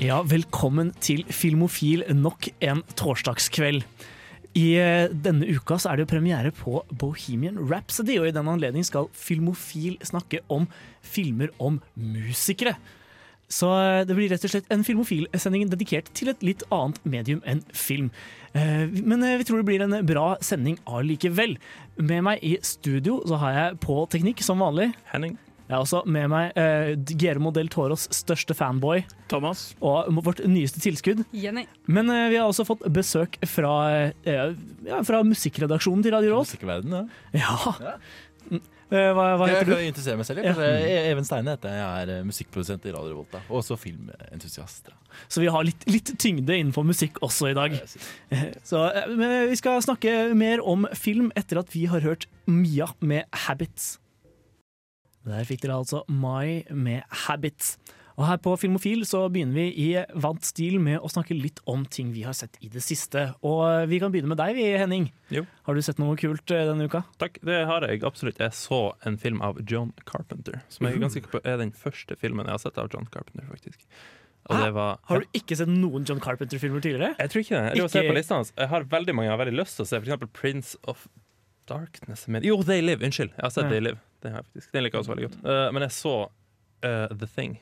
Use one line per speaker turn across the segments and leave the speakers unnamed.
Ja, velkommen til Filmofil nok en torsdagskveld. I eh, denne uka så er det jo premiere på Bohemian Rhapsody, og i den anledning skal Filmofil snakke om filmer om musikere. Så eh, det blir rett og slett en Filmofil-sending dedikert til et litt annet medium enn film. Eh, Men vi tror det blir en bra sending allikevel. Med meg i studio så har jeg på teknikk som vanlig.
Henning.
Jeg har også med meg uh, Guillermo del Toros største fanboy
Thomas.
og vårt nyeste tilskudd.
Jenny.
Men uh, vi har også fått besøk fra, uh, ja, fra musikkredaksjonen til Radio Rås.
Musikkverden, ja.
Ja. Mm. Eh, Hva, hva heter du?
Jeg kan meg selv.
Ja.
E- Even Steine heter jeg. Jeg er eh, musikkprodusent i Radio Revolta. Og også filmentusiast.
Så vi har litt, litt tyngde innenfor musikk også i dag. Eh, Så, eh, men vi skal snakke mer om film etter at vi har hørt Mia med 'Habits'. Der fikk dere altså Mai med 'Habits'. Og her på Filmofil så begynner vi i vant stil med å snakke litt om ting vi har sett i det siste. Og eh, vi kan begynne med deg, Henning.
Jo.
Har du sett noe kult eh, denne uka?
Takk, det har jeg absolutt. Jeg så en film av John Carpenter, som jeg er ganske sikker på er den første filmen jeg har sett av John Carpenter, faktisk. Var
Har du ikke sett noen John Carpenter-filmer tidligere?
Jeg tror ikke det. Jeg
Ikke-.
Jeg har veldig mange jeg har veldig lyst til å se, eksempel Prince of Darkness. Men, jo, They Live. Unnskyld. Jeg har sett
Ja.
They Live. Den, har jeg faktisk. den liker jeg også veldig godt. Uh, men jeg så uh, The Thing.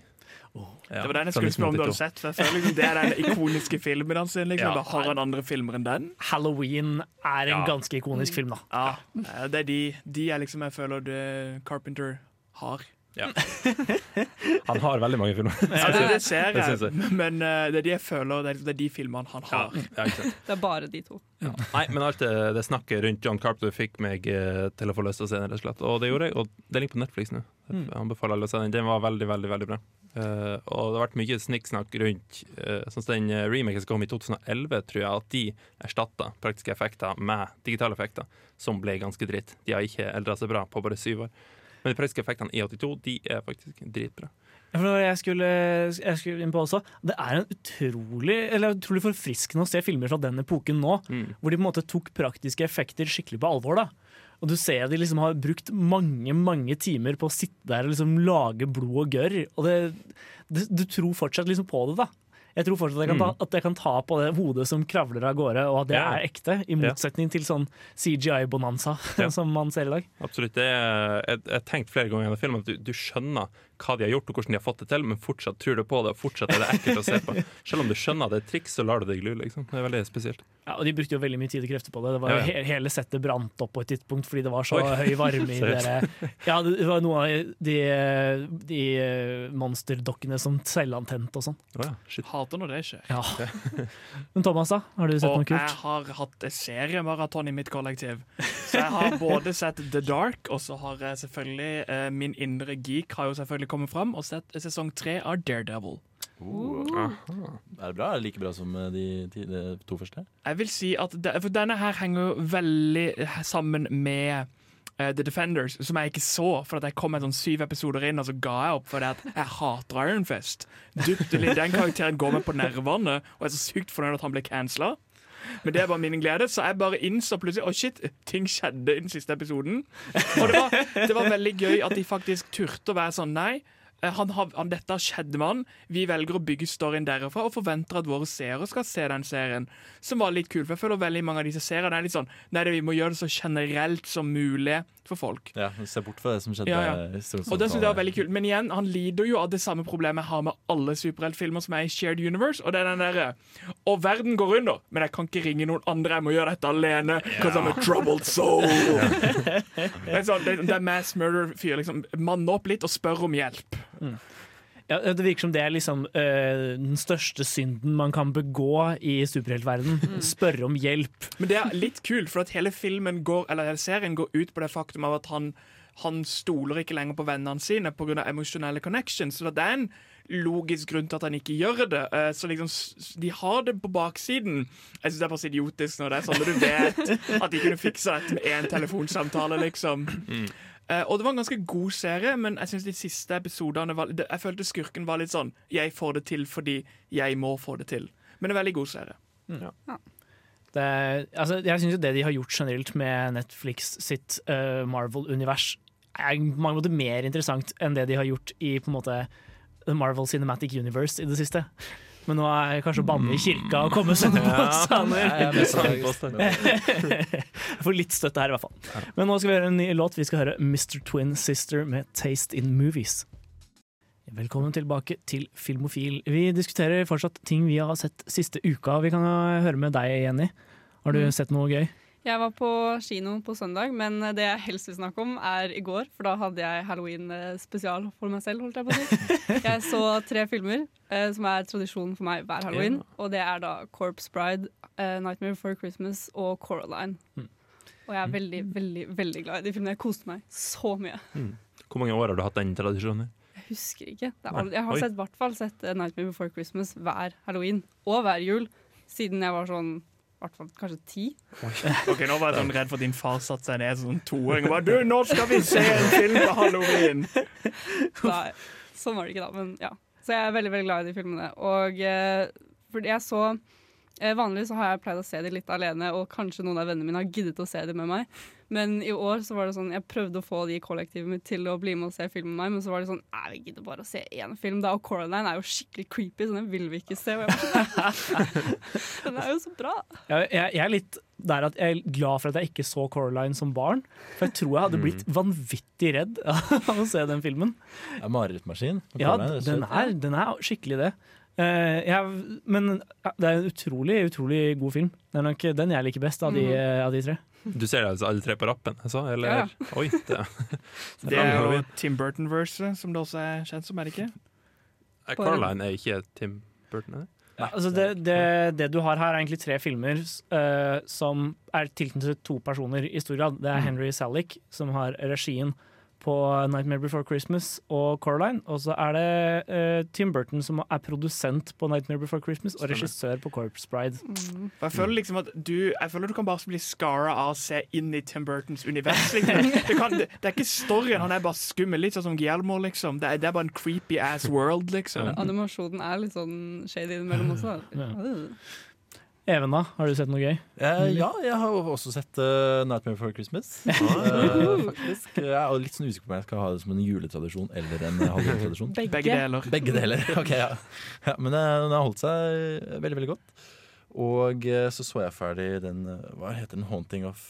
Ja,
Det var den jeg skulle spørre om du hadde sett. For jeg føler liksom, Det er den ikoniske filmen hans. Liksom.
Ja.
Bare Har han andre filmer enn den?
Halloween er en
Ja.
ganske ikonisk film, da.
Ja, eh, Det er de, de er liksom jeg føler det Carpenter har.
Han har veldig mange filmer.
Ja, det, det ser
Det
jeg,
jeg.
men eh, det er de jeg føler Det er, de filmene han har.
ja.
Det er bare de to.
Nei, men alt det, det snakket rundt John Carpenter fikk meg eh, til å få lyst til å se den, rett og slett. Og det gjorde jeg, og det ligger på Netflix nå.
Mm.
Anbefaler alle å se den. Den var veldig, veldig veldig bra. Uh, og det har vært mye snikksnakk rundt uh, Sånn som den remaken som kom i 2011, tror jeg, at de erstatta praktiske effekter med digitale effekter, som ble ganske dritt. De har ikke eldra seg bra på bare syv år. Men de praktiske effektene i 82 de er faktisk dritbra.
Jeg skulle, jeg skulle inn på også. Det er en utrolig, eller utrolig forfriskende å se filmer fra den epoken nå,
Mm.
hvor de på en måte tok praktiske effekter skikkelig på alvor. da. Og du ser de liksom har brukt mange mange timer på å sitte der og liksom lage blod og gørr. Og det, det, du tror fortsatt liksom på det, da. Jeg tror fortsatt at jeg, kan ta, at jeg kan ta på det hodet som kravler av gårde, og at det
Mm.
Er ekte. I motsetning til sånn CGI-bonanza som man ser i dag.
Absolutt. Er, jeg jeg har tenkt flere ganger gjennom filmen at du, du skjønner hva de har gjort og hvordan de har fått det til, men fortsatt tror du på det, og fortsatt er det ekkelt å se på. Selv om du skjønner at det er triks, så lar du deg glu. Liksom. Det er veldig spesielt.
Ja, og De brukte jo veldig mye tid og krefter på det. Det var
Ja, ja.
he Hele settet brant opp på et tidspunkt fordi det var så
Oi.
høy varme i dere. Ja, det var noen av de, de eh, monsterdokkene som selvantente og sånn.
Oh, ja.
Hater når det skjer.
Ja. Men Thomas, da? Har du sett noe
Og jeg har hatt seriemaraton i mitt kollektiv. Så jeg har både sett The Dark, og så har jeg selvfølgelig eh, Min indre geek har jo selvfølgelig kommet fram, og sett sesong tre av Daredevil.
Uh.
Er det bra? Er det like bra som eh, de, de to første?
Jeg vil si at det, For denne her henger veldig sammen med uh, The Defenders, som jeg ikke så. For at jeg kom med sånn syv episoder inn, og så ga jeg opp fordi at jeg hater Iron Fist. Dyptelig, Den karakteren går meg på nervene, og jeg er så sykt fornøyd at han ble cancela. Men det var min glede, så jeg bare innså plutselig Å shit, ting skjedde i den siste episoden. Og det var, det var veldig gøy at de faktisk turte å være sånn Nei, han han, dette har skjedd med han. Vi velger å bygge storyen derfra og forventer at våre seere skal se den serien. Som var litt kul, for jeg føler veldig mange av disse seriene er litt sånn Nei, det, vi må gjøre det så generelt som mulig for folk.
Ja, Se bort fra det som skjedde.
Ja, ja. Og det synes jeg var veldig kult Men igjen, han lider jo av det samme problemet jeg har med alle superheltfilmer som er i shared universe. Og det er den derre Og verden går under, men jeg kan ikke ringe noen andre. Jeg må gjøre dette alene. Because I'm a troubled soul. det er sånn, det, det er mass murder-fyr. Liksom, Manne opp litt og spør om hjelp.
Ja, det virker som det er liksom øh, den største synden man kan begå i superheltverden. Spørre om hjelp.
Men det er litt kult, for at hele filmen går, eller hele serien går ut på det faktum av at han, han stoler ikke lenger på vennene sine pga. emosjonelle connections. Så det er en logisk grunn til at han ikke gjør det. Eh, Så liksom, De har det på baksiden. Jeg syns det er bare så idiotisk når det er sånn når du vet at de kunne fiksa dette med én telefonsamtale, liksom. Eh, og det var en ganske god serie, men jeg synes de siste episodene var, det, Jeg følte skurken var litt sånn Jeg får det til fordi jeg må få det til. Men en veldig god serie.
Det, altså, jeg syns jo det de har gjort generelt med Netflix sitt uh, Marvel-univers, er på mange måter mer interessant enn det de har gjort i på en måte The Marvel Cinematic Universe i det siste. Men nå er jeg kanskje å banne i kirka og komme sånne påstander.
Jeg er mest påstand.
Jeg får litt støtte her, i hvert fall. Men nå skal vi høre en ny låt. Vi skal høre Mr. Twin Sister med 'Taste in Movies'. Velkommen tilbake til Filmofil. Vi diskuterer fortsatt ting vi har sett siste uka. Vi kan høre med deg, Jenny. Har du
Mm.
sett noe gøy?
Jeg var på kino på søndag, men det jeg helst vil snakke om, er i går. For da hadde jeg halloween-spesial for meg selv, holdt jeg på å si. Jeg så tre filmer, eh, som er tradisjon for meg hver halloween. Og det er da Corpse Bride, eh, Nightmare Before Christmas og Coraline.
Mm.
Og jeg er veldig, veldig veldig glad i de filmene. Jeg koste meg så mye.
Hvor mange år har du hatt den tradisjonen?
Jeg husker ikke. Aldri, jeg har sett, hvert fall sett eh, Nightmare Before Christmas hver halloween og hver jul siden jeg var sånn i hvert fall kanskje ti.
Ok, Nå var jeg sånn redd for at din far satte seg ned som toåring og bare Du, nå skal vi se en film på halloween!
Nei, sånn var det ikke da, men ja. Så jeg er veldig veldig glad i de filmene. Og eh, fordi jeg så Vanligvis har jeg pleid å se det litt alene, og kanskje noen av vennene mine har giddet å se det med meg. Men i år så var det sånn Jeg prøvde å få de i kollektivet mitt til å bli med og se film med meg, men så var det sånn Nei, vi gidder bare å se én film. Da, og Coraline er jo skikkelig creepy, så den vil vi ikke se. Sånn, den er jo så bra.
Jeg, jeg, jeg er litt der at jeg er glad for at jeg ikke så Coraline som barn. For jeg tror jeg hadde blitt vanvittig redd av å se den filmen.
Det er Marerittmaskin.
Ja, den er, den er skikkelig det. Eh, jeg, men ja, det er en utrolig, utrolig god film. Det er nok den jeg liker best av de,
Mhm.
av de tre.
Du ser altså alle tre på rappen? Altså, eller?
Ja,
Oi, det
Det er jo Tim Burton-verset, som det også er kjent som, er det ikke?
Eh, Caroline er ikke Tim Burton, er det?
Ja, altså det, det, det du har her, er egentlig tre filmer uh, som er tilknyttet to personer i stor grad. Det er Henry Salick, som har regien på Nightmare Before Christmas og Coraline. Og så er det uh, Tim Burton, som er produsent på Nightmare Before Christmas og regissør på Corpse Bride.
Mm. jeg føler liksom at du Jeg føler du kan bare bli scara av å se inn i Tim Burtons univers. Liksom. Det, kan, det, det er ikke storyen, han er bare skummel. Litt sånn som Guillermo, liksom. Det er, det er bare en creepy ass world, liksom.
Animasjonen er litt sånn shady innimellom også.
Ja. Even, da? Har du sett noe gøy?
Eh, ja, jeg har også sett uh, Nightmare Before Christmas. uh, faktisk. Jeg er litt sånn usikker på om jeg skal ha det som en juletradisjon eller en halvjuletradisjon halloween-tradisjon.
Begge deler.
Begge deler. ok, ja. ja men eh, den har holdt seg veldig, veldig godt. Og så så jeg ferdig den Hva heter den? 'Haunting of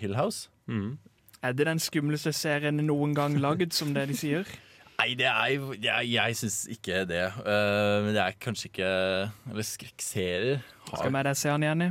Hill House'.
Mm.
Er det den skumleste serien noen gang lagd, som det de sier?
Nei, det er Jeg, jeg syns ikke det. Uh, men det er kanskje ikke Eller skrekkserier.
Skal vi se han igjen i?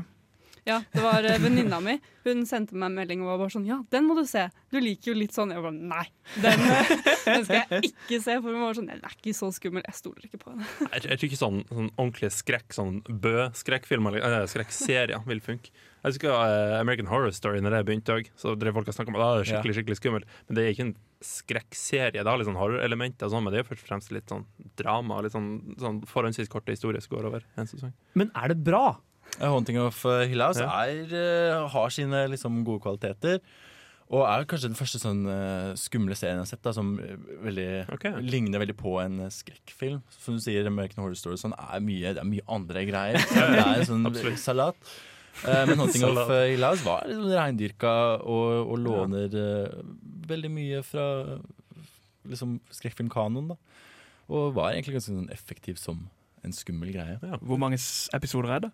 Ja, det var uh, venninna mi. Hun sendte meg en melding og var bare sånn Ja, den må du se. Du liker jo litt sånn. Jeg var bare Nei, den, eh, den skal jeg ikke se. For hun var sånn Den er ikke så skummel. Jeg stoler ikke på henne.
Jeg, jeg tror ikke sånn, sånn ordentlig skrekk, sånn Bø-skrekkfilmer eller eh, skrekkserier vil funke. Jeg husker uh, American Horror Story når det begynte òg. Så drev folk og snakka om at ah, det er skikkelig skikkelig skummelt. Men det er ikke en skrekkserie. Det har litt sånn horrorelementer, sånn, men det er først og fremst litt sånn drama. Litt sånn, sånn forhåndsvis korte historier som går over en sesong.
Men er det bra?
'Haunting of eh, Hill House'
Ja.
er, eh, har sine liksom, gode kvaliteter. Og er kanskje den første sånn uh, skumle serien jeg har sett, da, som veldig,
okay.
ligner veldig på en skrekkfilm. Som du sier, American Horror Story sånn, er mye, det er mye andre greier. Så det er en sånn salat. Eh, men Hunting of
Hillhouse»
eh, var liksom reindyrka og, og låner eh, veldig mye fra liksom, skrekkfilmkanoen. Og var egentlig ganske sånn effektiv som en skummel greie.
Hvor mange episoder er det?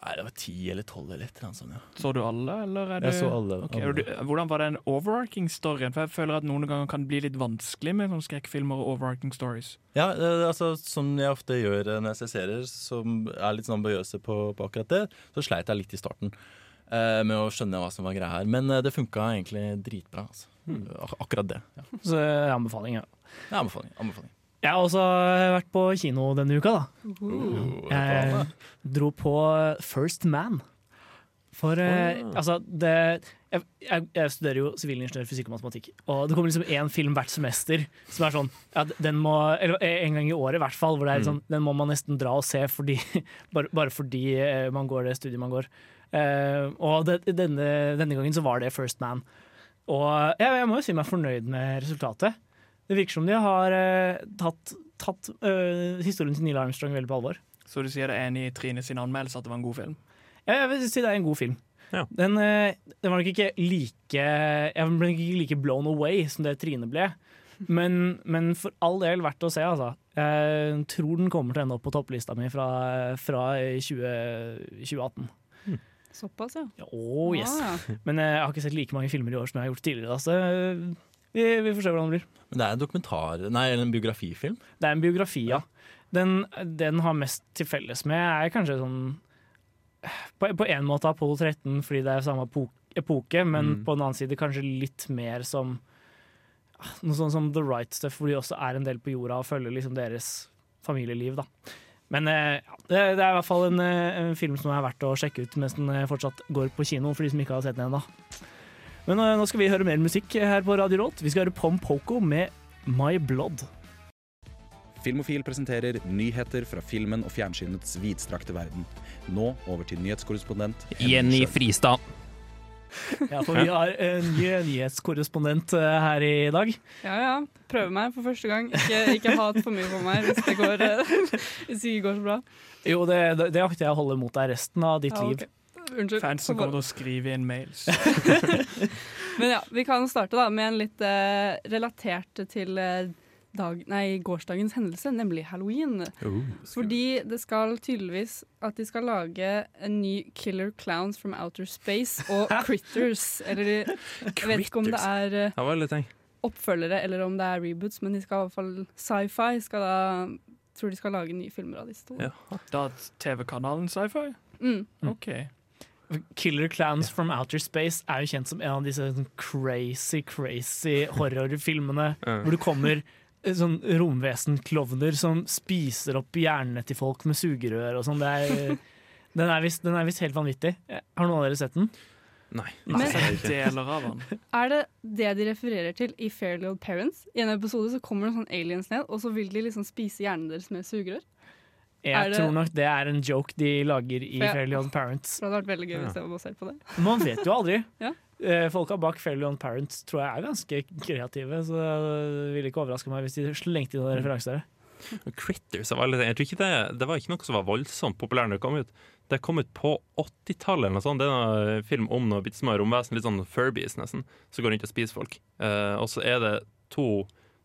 Nei, Det var ti eller tolv eller et eller annet sånt. Ja.
Så du alle, eller er det
Jeg så alle.
Okay,
alle.
du, Hvordan var den overarching storyen? For jeg føler at noen ganger kan det bli litt vanskelig med sånne skrekkfilmer og overarching stories.
Ja, altså Som jeg ofte gjør eh, når jeg ser serier som er litt sånn bøyøse på, på akkurat det, så sleit jeg litt i starten eh, med å skjønne hva som var greia her. Men eh, det funka egentlig dritbra. Altså. Ak akkurat det. Ja.
Så eh, anbefaling, ja.
Ja, anbefaling. anbefaling.
Jeg har også vært på kino denne uka, da.
Uh,
Jeg dro på First Man. For eh,
Å.
altså, det jeg, jeg, studerer jo sivilingeniør, fysikk og matematikk. Og det kommer liksom én film hvert semester som er sånn ja, den må, Eller en gang i året, i hvert fall. Hvor det er sånn, Den må man nesten dra og se fordi, bare, bare fordi eh, man går det studiet man går. Uh, og det, denne, denne gangen så var det First Man. Og jeg, jeg må jo si meg fornøyd med resultatet. Det virker som de har eh, tatt, tatt eh, historien til Neil Armstrong veldig på alvor.
Så du sier det er enig i Trine sin anmeldelse at det var en god film?
Ja, jeg vil si det er en god film.
Ja.
Den, eh, den var nok ikke like Jeg ble nok ikke like blown away som det Trine ble. Men, men for all del verdt å se, altså. Jeg tror den kommer til å ende opp på topplista mi fra, fra 20, 2018.
Såpass, ja.
Oh, yes.
Ah, ja.
Men eh, jeg har ikke sett like mange filmer i år som jeg har gjort tidligere. Da, så eh, vi, vi får se hvordan det blir.
Men det er en dokumentar, nei, en biografifilm.
Det er en biografi, ja. Den, den har mest til felles med er kanskje sånn På, på en måte Apollo 13 fordi det er samme epo- epoke, men
Mm.
på en annen side kanskje litt mer som ah, noe sånn som The Right Stuff, hvor de også er en del på jorda og følger liksom deres familieliv. da. Men eh, ja, det, er i hvert fall en, eh, en film som er verdt å sjekke ut mens den eh, fortsatt går på kino, for de som ikke har sett den ennå. Men eh, nå skal vi høre mer musikk her på Radio Rolt. Vi skal høre Pom Poko med My Blood.
Filmofil presenterer nyheter fra filmen og fjernsynets vidstrakte verden. Nå over til nyhetskorrespondent
Jenny Fristad.
Ja, for vi har en ny nyhetskorrespondent eh, her i dag.
ja ja. Prøve meg for første gang. Ikke, ikke hat for mye på meg hvis det går, eh, hvis det ikke går så bra.
Jo, det, det, akter jeg å holde mot deg resten av ditt
Ja,
liv.
Unnskyld.
Fansen kommer til å skrive inn mails.
Men ja, vi kan starte da med en litt eh, relatert til eh, dag, nei, gårsdagens hendelse, nemlig halloween. Fordi det skal tydeligvis at de skal lage en ny Killer Clowns from Outer Space og Critters. Eller jeg vet ikke om det er eh, oppfølgere eller om det er reboots, men de skal i hvert fall sci-fi skal da tror de skal lage nye filmer av disse to.
Ja.
Da TV-kanalen Sci-Fi?
Mm.
OK.
Killer Clowns from Outer Space er jo kjent som en av disse sånn crazy, crazy horrorfilmene
uh.
hvor det kommer eh, sånn romvesen-klovner som spiser opp hjernene til folk med sugerør og sånn. Det er, den er visst den er visst helt vanvittig. Har noen av dere sett den?
Nei.
Men-
det er ikke.
Deler av den.
Er det det de refererer til i Fairly Old Parents? I en episode så kommer det sånn aliens ned, og så vil de liksom spise hjernen deres med sugerør.
Jeg
det-
tror nok det er en joke de lager i
ja.
Fairly Odd Parents.
Det hadde vært veldig gøy hvis jeg var basert på det.
Man vet jo aldri.
Ja.
Eh, Folka bak Fairly Odd Parents tror jeg er ganske kreative, så det ville ikke overraske meg hvis de slengte inn noen referanser.
Critters av alle ting. Jeg tror ikke det, det var ikke noe som var voldsomt populært når det kom ut. Det kom ut på 80-tallet eller noe sånt. Det er en film om noe bitte små romvesen, litt sånn Furbies nesten, som går rundt og spiser folk. Uh, og så er det to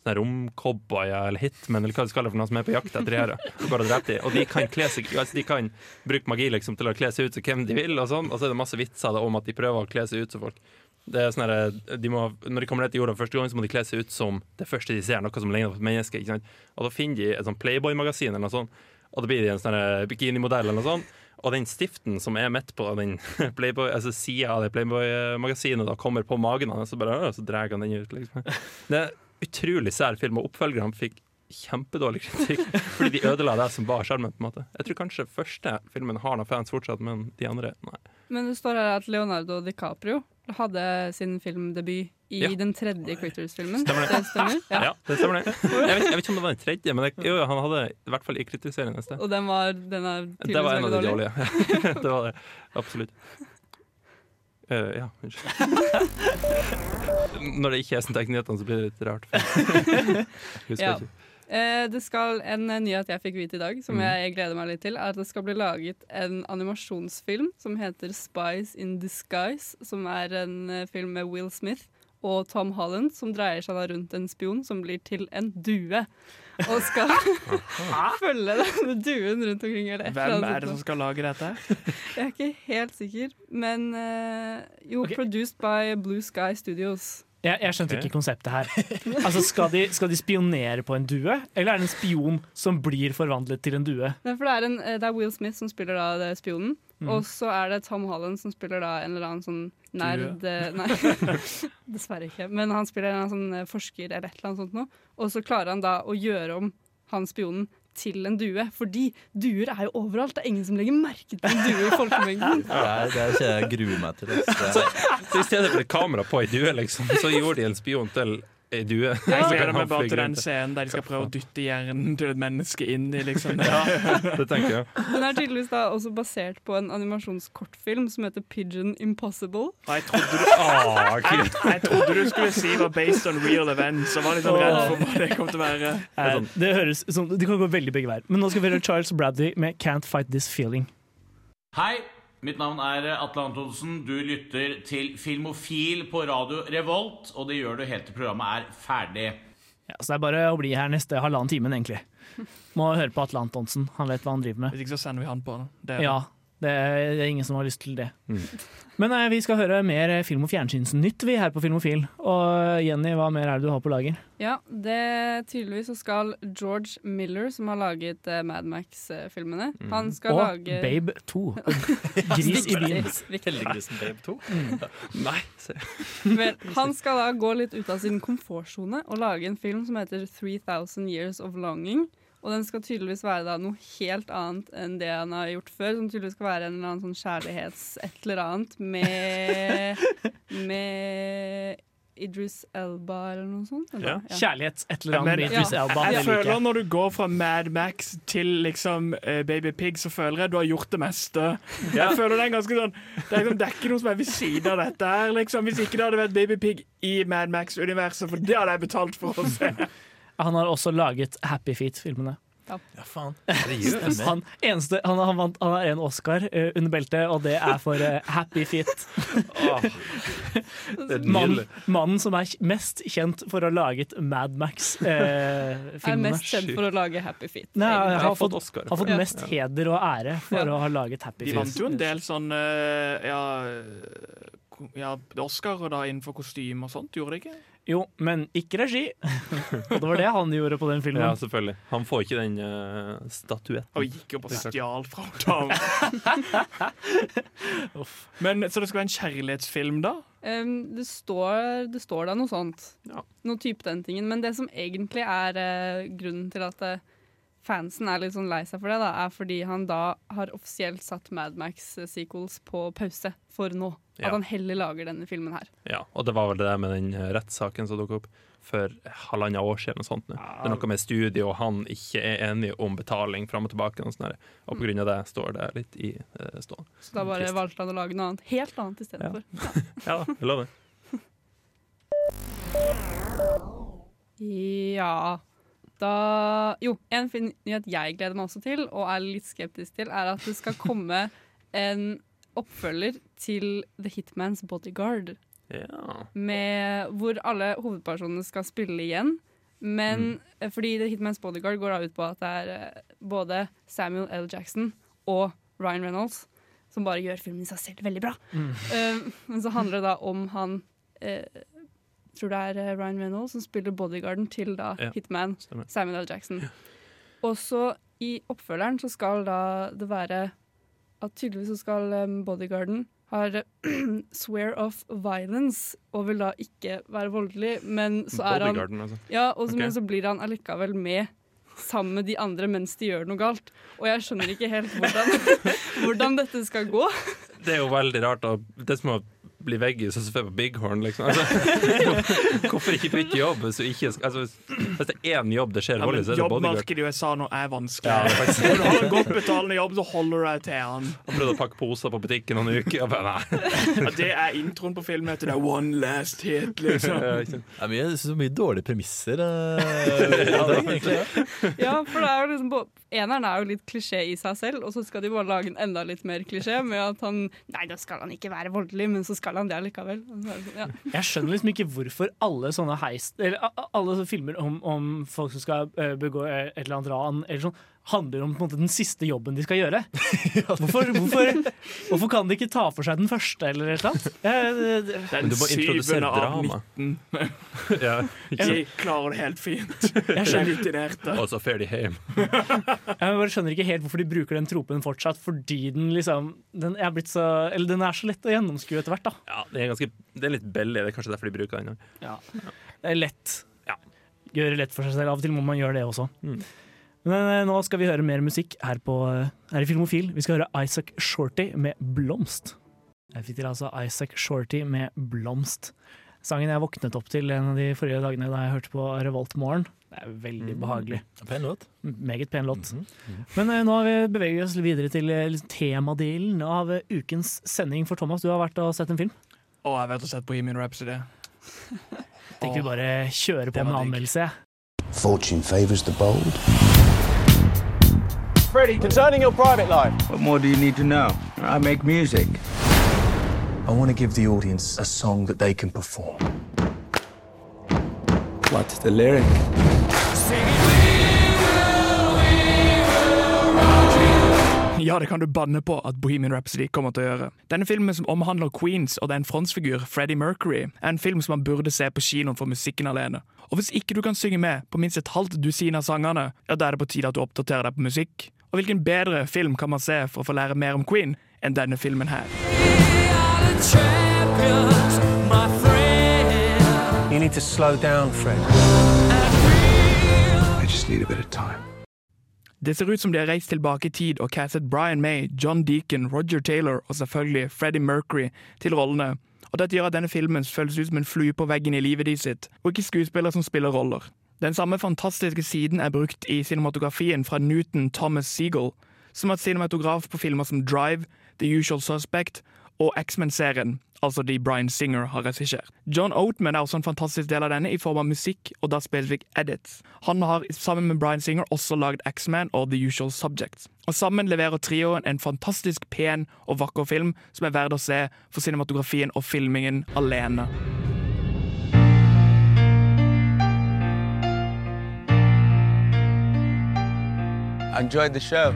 sånne romcowboyer eller hitmen eller hva du skal kalle det for noen som er på jakt etter de her. Og går og dreper de. Og de kan, kle seg, altså de kan bruke magi liksom til å kle seg ut som hvem de vil, og sånn. Og så er det masse vitser da, om at de prøver å kle seg ut som folk. Det er sånn de må, når de kommer ned til jorda første gang, så må de kle seg ut som det første de ser, noe som ligner på et menneske. Ikke sant? Og da finner de et sånn Playboy-magasin eller noe sånt, og da blir de en sånn bikinimodell eller noe sånt. Og den stiften som er midt på den Playboy, altså sida av det Playboy-magasinet, da kommer på magen hans, og bare, «Åh», så drar han den ut. Liksom. Det utrolig sær film, og oppfølgerne fikk kjempedårlig kritikk fordi de ødela det som var sjarmen. Jeg tror kanskje første filmen har noen fans fortsatt, men de andre, nei.
Men det står her at Leonardo DiCaprio hadde sin filmdebut i
Ja.
den tredje Critters-filmen.
Stemmer det.
stemmer?
Ja,
Ja.
det stemmer det. Jeg vet, jeg vet ikke om det var den tredje, men det, jo, han hadde i hvert fall i Critters-serien et sted.
Og den var, den er
Det var en av de
veldig dårlig.
dårlige. det var det. Absolutt. Eh, ja, unnskyld. Når det ikke er sånn teknyhetene, så blir det litt rart. Husker
Ja.
ikke.
Eh, det skal En eh, nyhet jeg fikk vite i dag, som
mm.
jeg gleder meg litt til, er at det skal bli laget en animasjonsfilm som heter 'Spies in Disguise', som er en eh, film med Will Smith og Tom Holland, som dreier seg da rundt en spion som blir til en due. Og skal følge denne duen rundt omkring. Eller
Hvem er det som skal lage dette?
Jeg er ikke helt sikker, men uh, jo,
okay.
produced by Blue Sky Studios.
Jeg, jeg skjønte
okay.
ikke konseptet her. Altså, skal de, skal de spionere på en due, eller er det en spion som blir forvandlet til en due?
Det er, en, eh, det er Will Smith som spiller da det spionen,
mm.
og så er det Tom Holland som spiller da en eller annen sånn nerd eh, Nei, dessverre ikke. Men han spiller en sånn eh, forsker eller et eller annet sånt noe. Og så klarer han da å gjøre om han spionen til en due. Fordi duer er jo overalt. Det er ingen som legger merke til en due i folkemengden.
Er, det er ikke jeg gruer meg til. Det.
Så i stedet for et kamera på ei due, liksom, så gjorde de en spion til ei Ja.
Jeg
Så kan
gleder meg bare til den scenen der de skal prøve å dytte hjernen til et menneske inn i liksom
Det tenker jeg.
Den er tydeligvis da også basert på en animasjonskortfilm som heter Pigeon Impossible.
Jeg trodde, du,
Ah,
jeg, jeg trodde du skulle si var based on real events, og var litt sånn redd for hva det kom til å være.
Eh, det høres som, Det kan gå veldig begge veier. Men nå skal vi høre Charles Bradley med 'Can't Fight This Feeling'.
Hei, mitt navn er Atle Antonsen. Du lytter til Filmofil på radio Revolt, og det gjør du helt til programmet er ferdig.
Ja, så det er bare å bli her neste halvannen timen, egentlig. Må høre på Atle Antonsen. Han vet hva han driver med.
Hvis ikke så sender vi han på det. det. er-
Ja, det er, det er ingen som har lyst til det.
Mm.
Men eh, vi skal høre mer eh, film- og fjernsynsnytt vi her på Filmofil. Og Jenny, hva mer er det du har på lager?
Ja, det Tydeligvis så skal George Miller, som har laget uh, Mad Max-filmene Han skal
og
lage
Babe 2. Gris i byen.
Heldiggrisen Babe 2.
Nei, se.
Vel, han skal da gå litt ut av sin komfortsone og lage en film som heter 3000 Years of Longing. Og den skal tydeligvis være da noe helt annet enn det han har gjort før. Som tydeligvis skal være en eller annen sånn kjærlighets-et eller annet med Med Idris Elba eller noe sånt. eller?
Ja.
Kjærlighets et eller annet med Idris
Ja.
Elba.
Jeg
jeg
føler. Når du går fra Mad Max til liksom uh, Baby Pig, så føler jeg du har gjort det meste. Jeg føler Det er ganske sånn Det er, liksom, det er ikke noe som er ved siden av dette. her liksom. Hvis ikke det hadde vært Baby Pig i Mad Max-universet, for det hadde jeg betalt for å se.
Han har også laget Happy Feet-filmene.
Ja, faen.
Han, eneste, han, han, vant, han har en Oscar uh, under beltet, og det er for uh, Happy Feet.
oh, er
Mannen, som er mest kjent for å ha laget Mad
Er
Max-filmene.
mest kjent for å lage Happy Feet.
Nei, Jeg har fått,
Oscar.
har fått
Ja.
mest heder og ære for
Ja.
å ha laget Happy Feet.
De
Feet.
vant jo en del sånn eh, ja, ja, Oscar da innenfor kostyme og sånt, gjorde de ikke?
Jo, men ikke regi. og det var det han gjorde på den filmen.
Ja, selvfølgelig. Han får ikke den uh, statuetten.
Og gikk opp og stjal fra henne. Men Så det skal være en kjærlighetsfilm, da?
Um, det, står, det står da noe sånt.
Ja.
Noe type den tingen. Men det som egentlig er uh, grunnen til at eh, fansen er litt sånn lei seg for det, da, er fordi han da har offisielt satt Mad Max-sequels på pause for nå.
Ja.
At han heller lager denne filmen her.
Ja, og det var vel det der med den eh, rettssaken som dukket opp for halvannet år siden. Og sånt, nå. Det er noe med studiet, og han ikke er enig om betaling fram og tilbake. Og, der. og på grunn av det står det litt i uh, stå.
Så da bare
Trist.
valgte han å lage noe annet, helt annet istedenfor.
Ja da, jeg lover.
Ja Da Jo, en fin nyhet jeg gleder meg også til, og er litt skeptisk til, er at det skal komme en oppfølger til The Hitman's Bodyguard.
Ja.
Med, hvor alle hovedpersonene skal spille igjen. Men mm. fordi The Hitman's Bodyguard går da ut på at det er eh, både Samuel L. Jackson og Ryan Reynolds som bare gjør filmen i seg selv veldig bra. Eh, men så handler det da om han eh, tror det er eh, Ryan Reynolds som spiller bodyguarden til da
Ja,
Hitman
stemmer.
Samuel L. Jackson. Og så i oppfølgeren så skal da det være at tydeligvis så skal um, bodyguarden har swear of violence og vil da ikke være voldelig, men så er han
altså.
ja, og så,
Ok.
men så blir han allikevel med sammen med de andre mens de gjør noe galt. Og jeg skjønner ikke helt hvordan, hvordan dette skal gå.
Det er jo veldig rart. Og Det er som å bli veggis og så få på Bighorn, liksom. Altså, hvorfor ikke bytte jobb? Hvis, du ikke, skal- altså, hvis det er én jobb det skjer
Ja,
vold i, så er det bodyguard.
Jobbmarkedet i USA nå er vanskelig.
Ja, er
Når du har en godt betalende jobb, så holder du deg til han.
Han prøvde å pakke poser på butikken noen uker. Og bare, nei.
Ja, det er introen på filmen. etter det One Last Hit, liksom.
Ja, jeg.
Det er mye, så mye dårlige premisser. eh.
Ja, for det er jo liksom på, Eneren er jo litt klisjé i seg selv, og så skal de bare lage en enda litt mer klisjé med at han Nei, da skal han ikke være voldelig, men så skal han det det sånn, Ja.
Jeg skjønner liksom ikke hvorfor alle sånne heist Eller alle filmer om, om folk som skal eh, begå eh, et eller annet ran, eller sånn, handler om på en måte, den siste jobben de skal gjøre. Hvorfor, hvorfor, hvorfor kan de ikke ta for seg den første, eller et eller annet? Det-
Den syvende av
midten.
19.
Ja.
Jeg klarer det helt fint.
jeg, skjønner,
Rutinerte.
Og så fer de hjem.
jeg bare skjønner ikke helt hvorfor de bruker den tropen fortsatt, fordi den liksom den er, blitt så, eller den er så lett å gjennomskue etter hvert. da.
Ja, det er, ganske, det er litt billig. Det er kanskje derfor de bruker den.
Det er lett.
Ja.
Gjøre lett for seg selv. Av og til må man gjøre det også.
Mm.
Men eh, nå skal vi høre mer musikk her, på, eh, her i Filmofil. Vi skal høre Isaac Shorty med 'Blomst'. Jeg fikk til altså Isaac Shorty med 'Blomst'. Sangen jeg våknet opp til en av de forrige dagene da jeg hørte på Revolt Morgen. Det er veldig behagelig.
Pen låt.
Meget pen låt. Men eh, nå har vi beveget oss videre til liksom temadelen av ukens sending. For Thomas, du har vært og sett en film.
Å, jeg har vært og sett Bohemian Rhapsody.
Tenker vi bare kjører på med anmeldelse.
Fortune favors the bold.
Freddie, concerning your private life.
What more do you need to know? I make music. I want to give the audience a song that they can perform. What's the lyric?
Ja, det kan du banne på at Bohemian Rhapsody kommer til å gjøre. Denne filmen som omhandler Queens og den frontfigur Freddie Mercury, er en film som man burde se på kinoen for musikken alene. Og hvis ikke du kan synge med på minst et halvt dusin av sangene, ja, da er det på tide at du oppdaterer deg på musikk. Og hvilken bedre film kan man se for å få lære mer om Queen enn denne filmen her?
You need to slow down, Fred. I just need a bit of time.
Det ser ut som de har reist tilbake i tid og castet Brian May, John Deacon, Roger Taylor og selvfølgelig Freddie Mercury til rollene. Og Dette gjør at denne filmen føles ut som en flue på veggen i livet de sitt, og ikke skuespillere som spiller roller. Den samme fantastiske siden er brukt i cinematografien fra Newton Thomas Seagull, som har cinematograf på filmer som Drive, The Usual Suspect og X-Men-serien, altså de Bryan Singer har regissert. John Oatman er også en fantastisk del av denne i form av musikk og da spesifikt edits. Han har sammen med Bryan Singer også laget X-Man og The Usual Subjects. Og Sammen leverer trioen en fantastisk pen og vakker film som er verd å se for cinematografien og filmingen alene.
I enjoyed the show.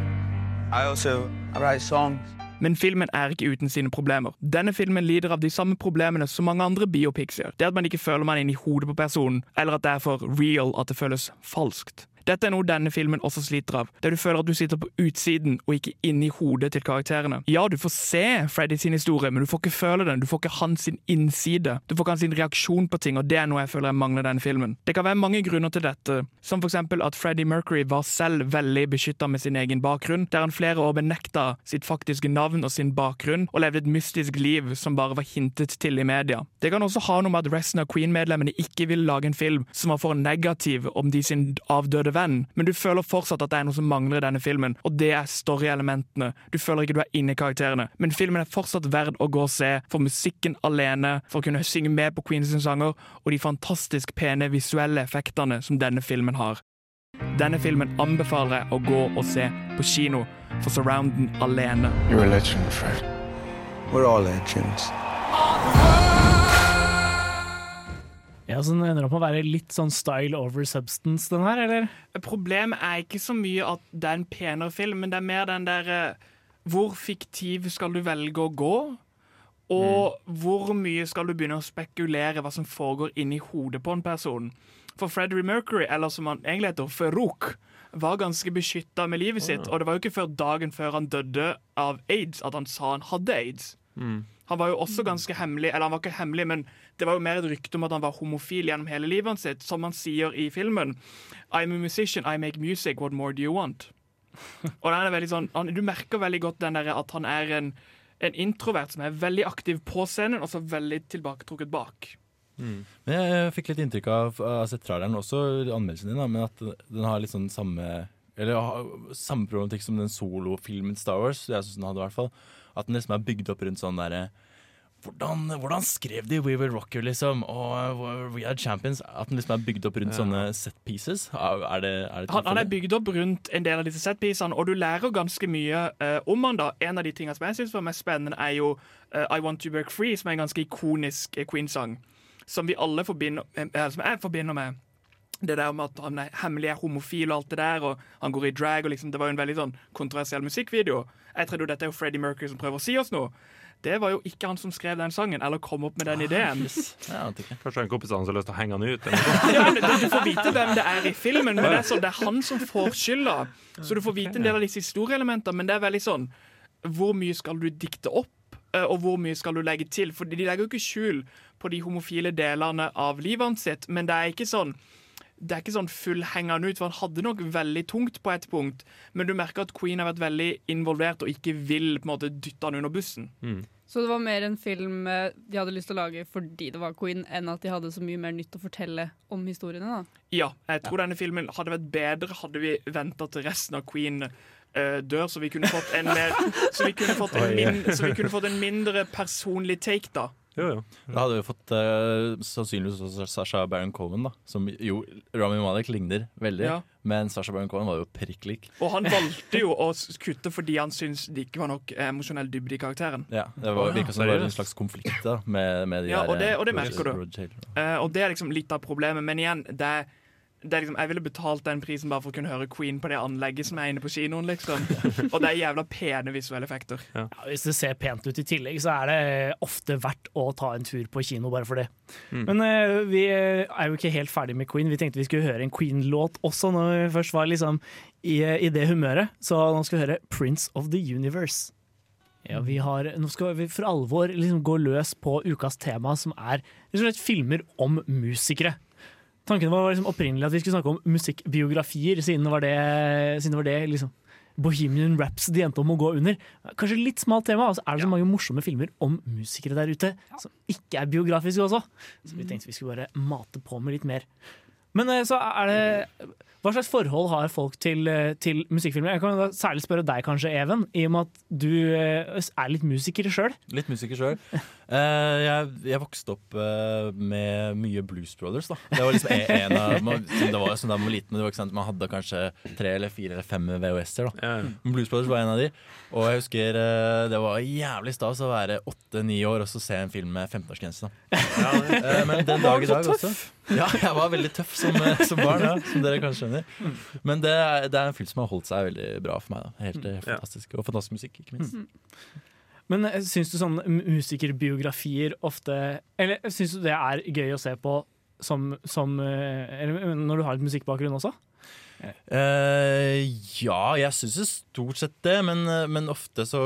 I also write songs.
Men filmen er ikke uten sine problemer. Denne filmen lider av de samme problemene som mange andre biopics gjør. Det at man ikke føler man er inni hodet på personen, eller at det er for real at det føles falskt. Dette er noe denne filmen også sliter av, der du føler at du sitter på utsiden og ikke inni hodet til karakterene. Ja, du får se Freddy sin historie, men du får ikke føle den, du får ikke hans innside. Du får ikke hans reaksjon på ting, og det er noe jeg føler jeg mangler denne filmen. Det kan være mange grunner til dette, som for eksempel at Freddie Mercury var selv veldig beskytta med sin egen bakgrunn, der han flere år benekta sitt faktiske navn og sin bakgrunn, og levde et mystisk liv som bare var hintet til i media. Det kan også ha noe med at resten av Queen-medlemmene ikke ville lage en film som var for negativ om de sin avdøde venn, men du føler fortsatt at det er noe som mangler i denne filmen, og det er story-elementene. Du føler ikke du er inne i karakterene, men filmen er fortsatt verd å gå og se for musikken alene, for å kunne synge med på Queens sanger, og de fantastisk pene visuelle effektene som denne filmen har. Denne filmen anbefaler jeg å gå og se på kino, for surrounden alene.
You're a legend, Fred. We're all legends.
Ja, så den ender opp med å være litt sånn style over substance, den her, eller?
Problemet er ikke så mye at det er en penere film, men det er mer den der eh, Hvor fiktiv skal du velge å gå? Og hvor mye skal du begynne å spekulere hva som foregår inni hodet på en person? For Freddie Mercury, eller som han egentlig heter, Farouk, var ganske beskytta med livet sitt. Og det var jo ikke før dagen før han døde av aids, at han sa han hadde aids. Han var jo også ganske hemmelig, eller han var ikke hemmelig, men det var jo mer et rykte om at han var homofil gjennom hele livet sitt, som han sier i filmen. I'm a musician, I make music, what more do you want? Og den er veldig sånn, han, Du merker veldig godt den der at han er en, en introvert som er veldig aktiv på scenen, og så veldig tilbaketrukket bak.
Men jeg, jeg fikk litt inntrykk av, jeg har sett traileren også, anmeldelsen din, da, men at den har litt sånn samme eller samme problematikk som den solofilmen Star Wars. Jeg synes den hadde i hvert fall At den liksom er bygd opp rundt sånn derre hvordan, hvordan skrev de We Will Rock You, liksom? Og We Are Champions? At den liksom er bygd opp rundt
Ja.
sånne set pieces? Er det, er det
Han, han er bygd opp rundt en del av disse set piecene, og du lærer ganske mye uh, om han da. En av de tingene som jeg synes var mest spennende, er jo uh, I Want To Work Free, som er en ganske ikonisk eh, Queen-sang. Som vi alle forbinder uh, Som jeg forbinder med det der med at han er hemmelig er homofil og alt det der, og han går i drag, og liksom, det var jo en veldig sånn kontroversiell musikkvideo. Jeg trodde jo dette er jo Freddie Mercury som prøver å si oss noe. Det var jo ikke han som skrev den sangen, eller kom opp med den ideen.
Ikke.
Kanskje en kompis av han som har lyst til å henge han ut.
Ja, men du, du får vite hvem det er i filmen, men det er, sånn, det er han som får skylda. Så du får vite en del av disse historieelementene, men det er veldig sånn Hvor mye skal du dikte opp, eh, og hvor mye skal du legge til? For de legger jo ikke skjul på de homofile delene av livet hans sitt, men det er ikke sånn det er ikke sånn full hengende ut, for han hadde nok veldig tungt på et punkt, men du merker at Queen har vært veldig involvert og ikke vil på en måte dytte han under bussen.
Så det var mer en film eh, de hadde lyst til å lage fordi det var Queen, enn at de hadde så mye mer nytt å fortelle om historiene. da.
Ja, jeg tror denne filmen hadde vært bedre hadde vi venta til resten av Queen uh, dør, så vi kunne fått en mer Så vi kunne fått en, min, så vi kunne fått en mindre personlig take, da.
Jo, jo.
Da hadde vi fått uh, sannsynligvis også Sasha Baron Cohen, da. Som jo Rami Malek ligner veldig.
Ja.
Men Sasha Baron Cohen var jo prikk lik.
Og han valgte jo å kutte fordi han syntes det ikke var nok emosjonell dybde i karakteren.
Ja, det var, virka som det var en slags konflikt da med, med de
Ja,
der,
og det, og det
eh,
merker du.
Uh,
Eh, og det er liksom litt av problemet. Men igjen, det er liksom, jeg ville betalt den prisen bare for å kunne høre Queen på det anlegget som er inne på kinoen. liksom Og det er jævla pene visuelle effekter.
Ja, hvis det ser pent ut i tillegg, så er det ofte verdt å ta en tur på kino bare for det.
Mm.
Men uh, vi er jo ikke helt ferdig med Queen. Vi tenkte vi skulle høre en Queen-låt også når vi først var liksom i, i det humøret. Så nå skal vi høre 'Prince of the Universe'. Ja, vi har, nå skal vi for alvor liksom gå løs på ukas tema, som er liksom, filmer om musikere. Tanken var liksom opprinnelig at vi skulle snakke om musikkbiografier, siden det var det, siden det, var det liksom, Bohemian Rhapsody endte om å gå under. Kanskje litt smalt tema, og så er det så mange morsomme filmer om musikere der ute som ikke er biografiske også. Så vi tenkte vi skulle bare mate på med litt mer. Men eh, så er det Hva slags forhold har folk til, eh, til musikkfilmer? Jeg kan da særlig spørre deg kanskje, Even, i og med at du eh, er litt musiker sjøl.
Litt musiker sjøl. jeg, jeg vokste opp eh, med mye Blues Brothers. da Det var liksom en, av man, Det var jo sånn da man var liten, men det var ikke sant, man hadde kanskje tre eller fire eller fem VHS-er. da Men Blues Brothers var en av de. Og jeg husker eh, det var jævlig stas å være åtte-ni år og så se en film med 15-årsgrense. da. Eh, Men den dag i dag også. Ja, jeg var veldig tøff som, eh, som barn, ja, som dere kanskje skjønner. Men det er, det er en film som har holdt seg veldig bra for meg. da Helt mm. fantastisk Og fantastisk musikk, ikke minst.
Men eh, syns du sånne musikerbiografier ofte Eller syns du det er gøy å se på som, som eh, eller når du har et musikkbakgrunn også?
Eh, ja, jeg syns stort sett det, men, eh, men ofte så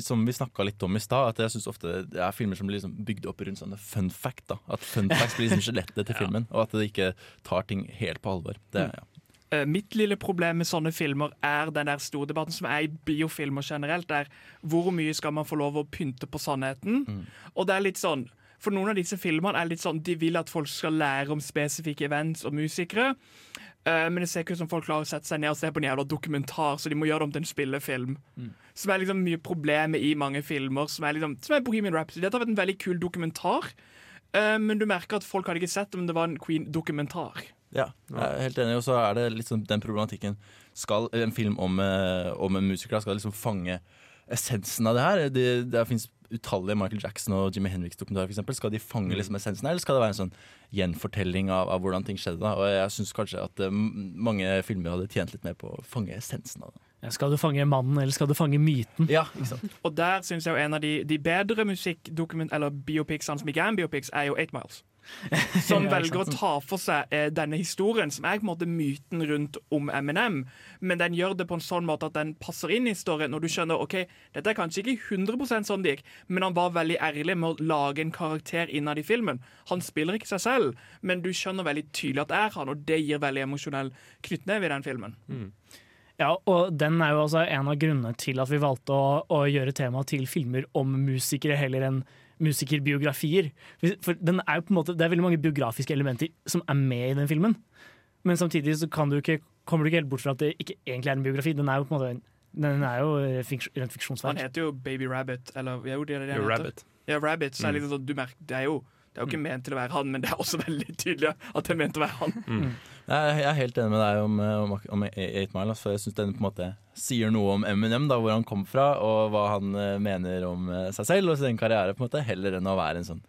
Som vi snakka litt om i stad, at jeg syns ofte det er filmer som blir liksom bygd opp rundt sånne fun fact. da At fun facts blir liksom skjelettet til filmen, og at det ikke tar ting helt på alvor. Det, ja.
Eh, mitt lille problem med sånne filmer er den der store debatten som er i biofilmer generelt. er Hvor mye skal man få lov å pynte på sannheten? Og det er litt sånn For noen av disse filmene er litt sånn De vil at folk skal lære om spesifikke events og musikere. Eh, men det ser ikke ut som folk klarer å sette seg ned og se på en jævla dokumentar, så de må gjøre det om til en spillefilm. Som er liksom mye problemet i mange filmer. Som er, liksom, som er Bohemian Rhapsody. Dette har vært en veldig kul dokumentar, uh, men du merker at folk hadde ikke sett om det var en Queen-dokumentar.
Ja, jeg er helt enig. Og så er det liksom den problematikken Skal en film om, eh, om en musiker skal liksom fange essensen av det her? Det, det fins utallige Michael Jackson og Jimmy Henriks-dokumentarer. f.eks. eksempel. Skal de fange liksom essensen her, eller skal det være en sånn gjenfortelling av, av hvordan ting skjedde? da? Og jeg syns kanskje at uh, mange filmer hadde tjent litt mer på å fange essensen av det.
Ja, Skal du fange mannen, eller skal du fange myten?
Ja, ikke sant?
Og der syns jeg jo en av de, de bedre musikkdokument... Eller biopicsene som ikke er en biopics, er jo Eight Miles. Som
Ja,
velger å ta for seg eh, denne historien, som er på en måte myten rundt om Eminem. Men den gjør det på en sånn måte at den passer inn i historien, når du skjønner ok, dette er kanskje ikke 100% sånn det gikk, men han var veldig ærlig med å lage en karakter innad i filmen. Han spiller ikke seg selv, men du skjønner veldig tydelig at det er han, og det gir veldig emosjonell knyttneve i den filmen.
Ja, og den er jo altså en av grunnene til at vi valgte å, å gjøre temaet til filmer om musikere heller enn musikerbiografier. For den er jo på en måte, det er veldig mange biografiske elementer som er med i den filmen. Men samtidig så kan du ikke, kommer du ikke helt bort fra at det ikke egentlig er en biografi. Den er jo på en måte en- den er jo rent fiks, rent
Han heter jo Baby Rabbit, eller jo, det er det
Jo,
han.
Rabbit.
Ja, Rabbit. Så er det
Mm.
liksom sånn, du merker, det er jo det er jo ikke ment til å være han, men det er også veldig tydelig at det er ment til å være han.
Mm.
Jeg er helt enig med deg om, eh, om, om Eight Mile. altså, For jeg syns den på en måte sier noe om Eminem, da, hvor han kom fra, og hva han eh, mener om eh, seg selv og sin karriere, på en måte, heller enn å være en sånn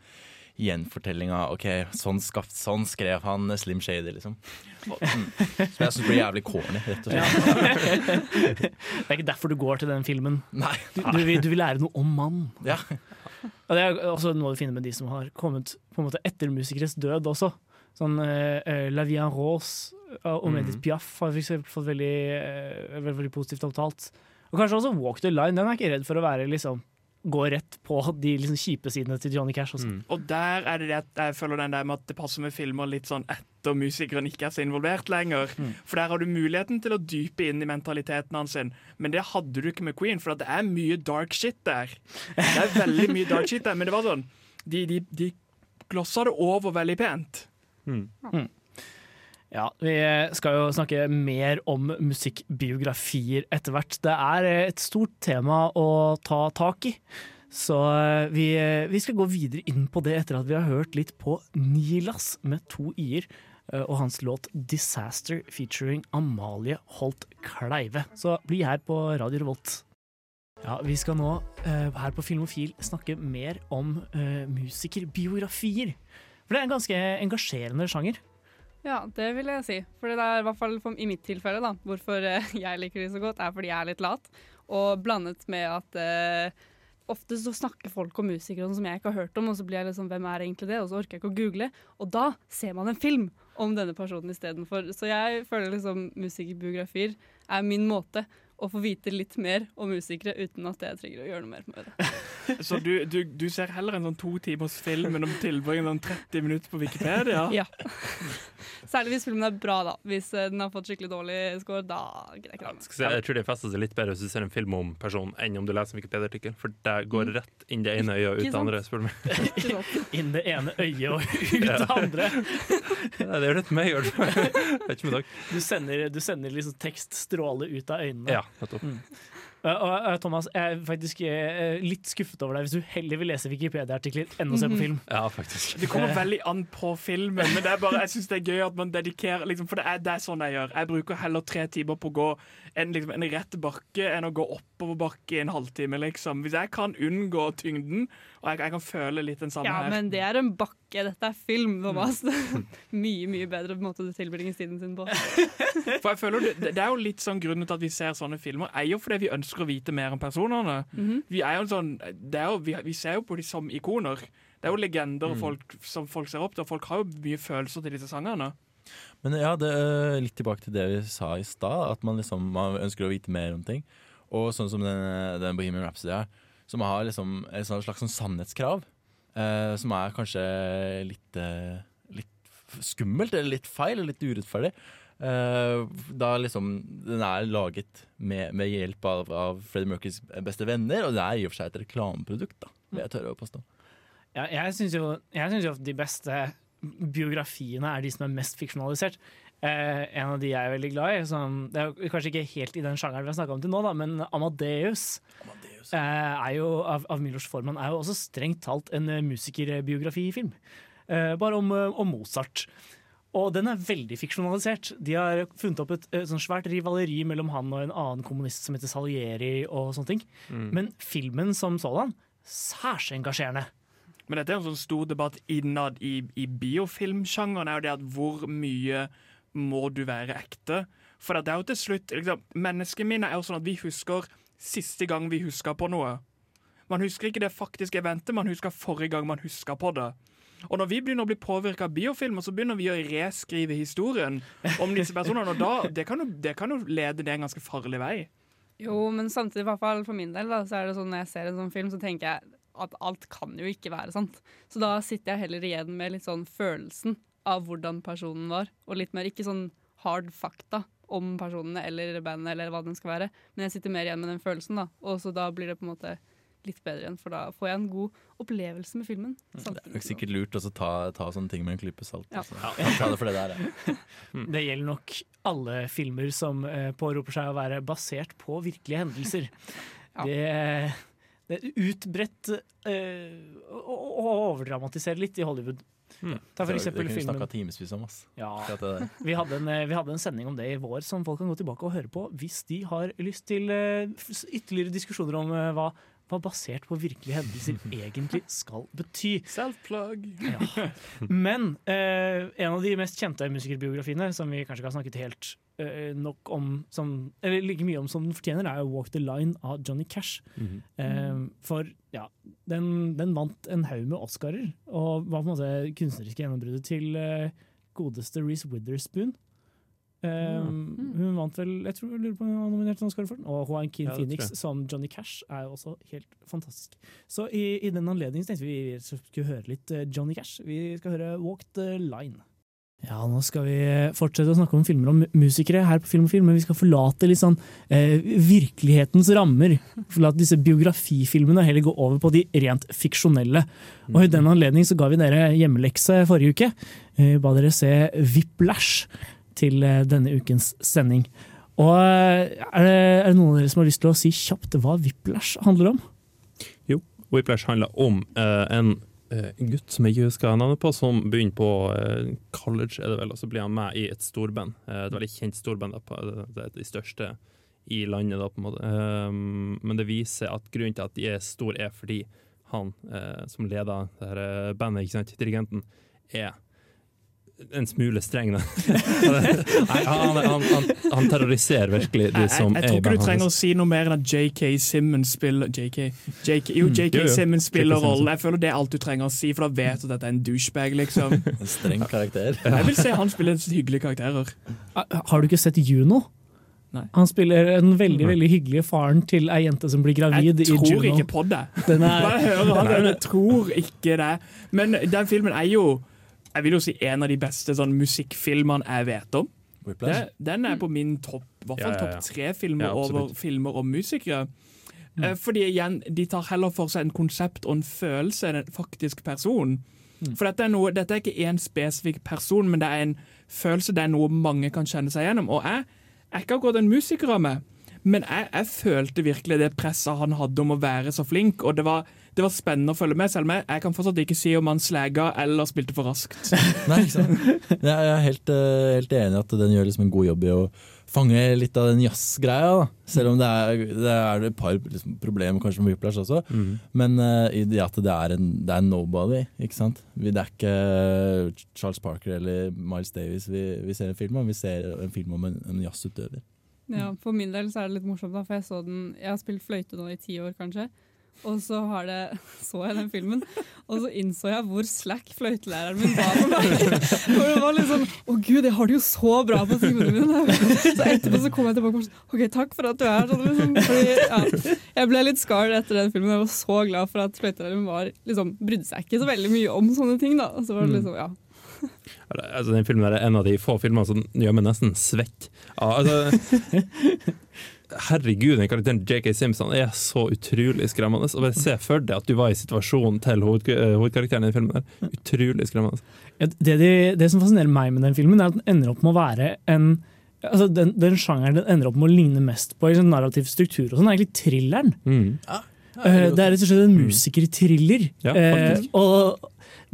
gjenfortelling av OK, sånn, skapt, sånn skrev han Slim Shady, liksom. Mm. Som jeg syns blir jævlig corny, rett og slett.
Det er ikke derfor du går til den filmen.
Nei.
Du, du, vil, du vil lære noe om mann.
Ja.
Og det er også noe du finner med de som har kommet på en måte etter musikeres død også. Sånn uh, La Vie en Rose uh, og. Edith Piaf har for eksempel fått veldig, uh, veldig, veldig positivt omtalt. Og kanskje også Walk the Line. Den er ikke redd for å være liksom gå rett på de liksom kjipe sidene til Johnny Cash også.
Og der er det det at jeg føler den der med at det passer med filmer litt sånn etter musikeren ikke er så involvert lenger. For der har du muligheten til å dype inn i mentaliteten hans, sin. men det hadde du ikke med Queen, for det er mye dark shit der. Det er veldig mye dark shit der, men det var sånn De, de, de glossa det over veldig pent.
Ja, Vi skal jo snakke mer om musikkbiografier etter hvert. Det er et stort tema å ta tak i. Så vi, vi skal gå videre inn på det etter at vi har hørt litt på Nilas med to i-er og hans låt 'Disaster' featuring Amalie Holt Kleive. Så bli her på Radio Revolt. Ja, Vi skal nå eh, her på Filmofil snakke mer om uh, musikerbiografier. For det er en ganske engasjerende sjanger.
Ja, det vil jeg si. For det er i hvert fall i mitt tilfelle, da, hvorfor eh, jeg liker de så godt, er fordi jeg er litt lat. Og blandet med at eh, ofte så snakker folk om musikere som jeg ikke har hørt om, og så blir jeg liksom hvem er egentlig det, og så orker jeg ikke å google. Og da ser man en film om denne personen istedenfor. Så jeg føler liksom musikerbiografier er min måte å få vite litt mer om musikere uten at jeg trenger å gjøre noe mer med det.
Så du, du, du ser heller en sånn to timers film enn å tilbringe sånn 30 minutter på Wikipedia?
Ja. Særlig hvis filmen er bra, da. Hvis eh, den har fått skikkelig dårlig score, da gidder jeg ikke med.
Jeg tror det fester seg litt bedre hvis du ser en film om personen, enn om du leser en Wikipedia-artikkel. For det går rett inn det ene øyet og ut det andre. spør du meg.
Inn det ene øyet og ut det andre.
Ja, det gjør det til meg, i hvert fall. Vet ikke med dere.
Du sender, du sender liksom tekststråle ut av øynene.
Ja, nettopp.
Mm. Uh, Thomas, jeg er faktisk uh, litt skuffet over deg hvis du heller vil lese Wikipedia-artikler enn å se på film.
Ja, faktisk.
Det kommer veldig an på filmen, men det er bare, jeg syns det er gøy at man dedikerer liksom, For det er, det er sånn jeg gjør. Jeg bruker heller tre timer på å gå en, liksom, en rett bakke enn å gå oppoverbakke i en halvtime, liksom. Hvis jeg kan unngå tyngden, og jeg, jeg kan føle litt den samme
Ja,
her
men det er en bakke. Dette er film, Thomas. mye, mye bedre måte å tilbringe tiden sin på.
For jeg føler det, det er jo litt sånn Grunnen til at vi ser sånne filmer, er jo fordi vi ønsker å vite mer om personene.
Mhm.
Vi er jo en sånn det er jo, vi, vi ser jo på dem som ikoner. Det er jo legender
Mm.
folk, som folk ser opp til, og folk har jo mye følelser til disse sangerne.
Men ja, det er litt tilbake til det vi sa i stad, at man liksom man ønsker å vite mer om ting. Og sånn som den, den Bohemian Rhapsody er, som har liksom et slags sånn sannhetskrav. Eh, som er kanskje litt, eh, litt skummelt, eller litt feil, eller litt urettferdig. Eh, da liksom Den er laget med, med hjelp av, av Freddie Mercurys beste venner, og det er i og for seg et reklameprodukt, da, vil jeg tørre å påstå.
Ja, jeg syns jo, jo at de beste biografiene er de som er mest fiksjonalisert. Eh, en av de jeg er veldig glad i, som, det er kanskje ikke helt i den sjangeren vi har snakka om til nå, da, men Amadeus, eh, er jo, av, av Milos Forman er jo også strengt talt en eh, musikerbiografi-film. Eh, bare om, om Mozart. Og den er veldig fiksjonalisert. De har funnet opp et, et sånn svært rivaleri mellom han og en annen kommunist som heter Salieri. og sånne ting.
Mm.
Men filmen som sådan, særs engasjerende.
Men dette er en sånn stor debatt innad i, i biofilmsjangeren. er jo det at Hvor mye må du være ekte? For det er jo til slutt liksom, Menneskeminnet er jo sånn at vi husker siste gang vi huska på noe. Man husker ikke det faktiske eventet, man husker forrige gang man huska på det. Og når vi begynner å bli påvirka av biofilmer, så begynner vi å reskrive historien om disse personene. Og da, det kan jo, det kan jo lede det en ganske farlig vei.
Jo, men samtidig, i hvert fall for min del, da, så er det sånn når jeg ser en sånn film, så tenker jeg at alt kan jo ikke være sant. Så da sitter jeg heller igjen med litt sånn følelsen av hvordan personen var, og litt mer ikke sånn hard fakta om personene eller bandet eller hva den skal være, men jeg sitter mer igjen med den følelsen, da. Og så da blir det på en måte litt bedre igjen, for da får jeg en god opplevelse med filmen.
Det er nok sikkert lurt å ta, ta sånne ting med en klype salt.
Ja.
altså. Ja, det det der, ja.
Det gjelder nok alle filmer som eh, påroper seg å være basert på virkelige hendelser. Det, det er utbredt øh, å å overdramatisere litt i Hollywood. Ta for
Det
eksempel
kunne vi
filmen
snakka timevis om. ass.
Ja.
Det
vi, hadde en, eh, vi hadde en sending om det i vår som folk kan gå tilbake og høre på hvis de har lyst til eh, ytterligere diskusjoner om eh, hva, hva basert på virkelige hendelser egentlig skal bety.
Self-plug.
Ja. Men eh, en av de mest kjente musikerbiografiene, som vi kanskje ikke har snakket helt nok om som, Eller like mye om som den fortjener, er jo 'Walk the Line' av Johnny Cash.
Mhm.
Eh, for ja, den, den vant en haug med Oscarer, og var på en måte kunstneriske gjennombruddet til eh, godeste Reece Witherspoon. Um, hun vant vel Jeg tror jeg lurer på om hun var nominert til Oscar for den. Og Joaquin
Ja,
Phoenix som Johnny Cash er jo også helt fantastisk. Så i, i den anledning tenkte vi vi skulle høre litt eh, Johnny Cash. Vi skal høre Walk the Line. Ja, nå skal vi fortsette å snakke om filmer om musikere her på Film og Film, men vi skal forlate litt sånn eh, virkelighetens rammer. Forlate disse biografifilmene og heller gå over på de rent fiksjonelle. Og i den anledning så ga vi dere hjemmelekse forrige uke. Vi ba dere se Whiplash til eh, denne ukens sending. Og eh, er det, er det noen av dere som har lyst til å si kjapt hva Whiplash handler om?
Jo, Whiplash handler om eh, en eh, gutt som jeg ikke husker navnet på, som begynner på eh, college, er det vel, og så blir han med i et storband. Eh, et veldig kjent storband. Det er de største i landet, da, på en måte. Men det viser at grunnen til at de er store, er fordi han som leder dette bandet, ikke sant, dirigenten, er en smule streng. Da. Nei, han, han, han, han terroriserer virkelig de
Jeg,
som
jeg, jeg
er
tror ikke du trenger
hans.
å si noe mer enn at JK Simmons spiller JK, JK, Jo,
Mm,
JK
jo.
Simmons spiller. Rollen. Jeg føler det er alt du trenger å si, for da vet du at dette er en douchebag, liksom.
En streng karakter.
Jeg vil se han spille hyggelige karakterer.
Ah, Har du ikke sett Juno?
Nei.
Han spiller den veldig veldig hyggelige faren til ei jente som blir gravid
Jeg tror ikke på det.
Den er-
Bare hører han,
den er-
jeg tror ikke det. Men den filmen er jo jeg vil jo si en av de beste sånn, musikkfilmene jeg vet om. Det, den er på min topp i hvert fall
Ja, ja, ja.
topp tre filmer
Ja,
over filmer om musikere. Eh, Fordi igjen, de tar heller for seg en konsept og en følelse enn en faktisk person. For dette er, noe, dette er ikke én spesifikk person, men det er en følelse, det er noe mange kan kjenne seg gjennom. Og jeg er ikke akkurat en musiker av meg, men jeg, jeg følte virkelig det presset han hadde om å være så flink, og det var, det var spennende å følge med, selv om jeg, jeg kan fortsatt ikke si om han slæga eller spilte for raskt.
Nei, ikke sant? Jeg er helt, eh, helt enig i at den gjør liksom en god jobb i å fange litt av den jazzgreia. Selv om det er, det er et par liksom, problemer kanskje med Whiplash også.
Mm.
Men uh, i det at det er en, det er en nobody, ikke sant. Det er ikke Charles Parker eller Miles Davis vi, vi ser en film om, vi ser en film om en, en jazzutøver.
Ja, for min del så er det litt morsomt, da, for jeg så den Jeg har spilt fløyte nå i ti år, kanskje. Og så har det, så jeg den filmen, og så innså jeg hvor slack fløytelæreren min var for meg. For det var sånn Å gud, jeg har det jo så bra på timene mine. Så etterpå så kom jeg tilbake og sa OK, takk for at du er her. Sånn, liksom, ja, jeg ble litt scarred etter den filmen. Jeg var så glad for at fløytelæreren var liksom, brydde seg ikke så veldig mye om sånne ting. da. Så var det liksom, ja.
Altså, den filmen er en av de få filmene som gjør meg nesten svett. Ja, altså, herregud, den karakteren J.K. Simpson er så utrolig skremmende. Og bare Se for deg at du var i situasjonen til hoved, eh, hovedkarakteren i den filmen. der. Utrolig skremmende.
Ja, Det, de, det som fascinerer meg med den filmen, er at den ender opp med å være en altså den, den sjangeren den ender opp med å ligne mest på i sånn narrativ struktur, og sånn, er egentlig thrilleren. Eh, Det er rett og slett en musikerthriller.
Ja,
Eh,
faktisk.
og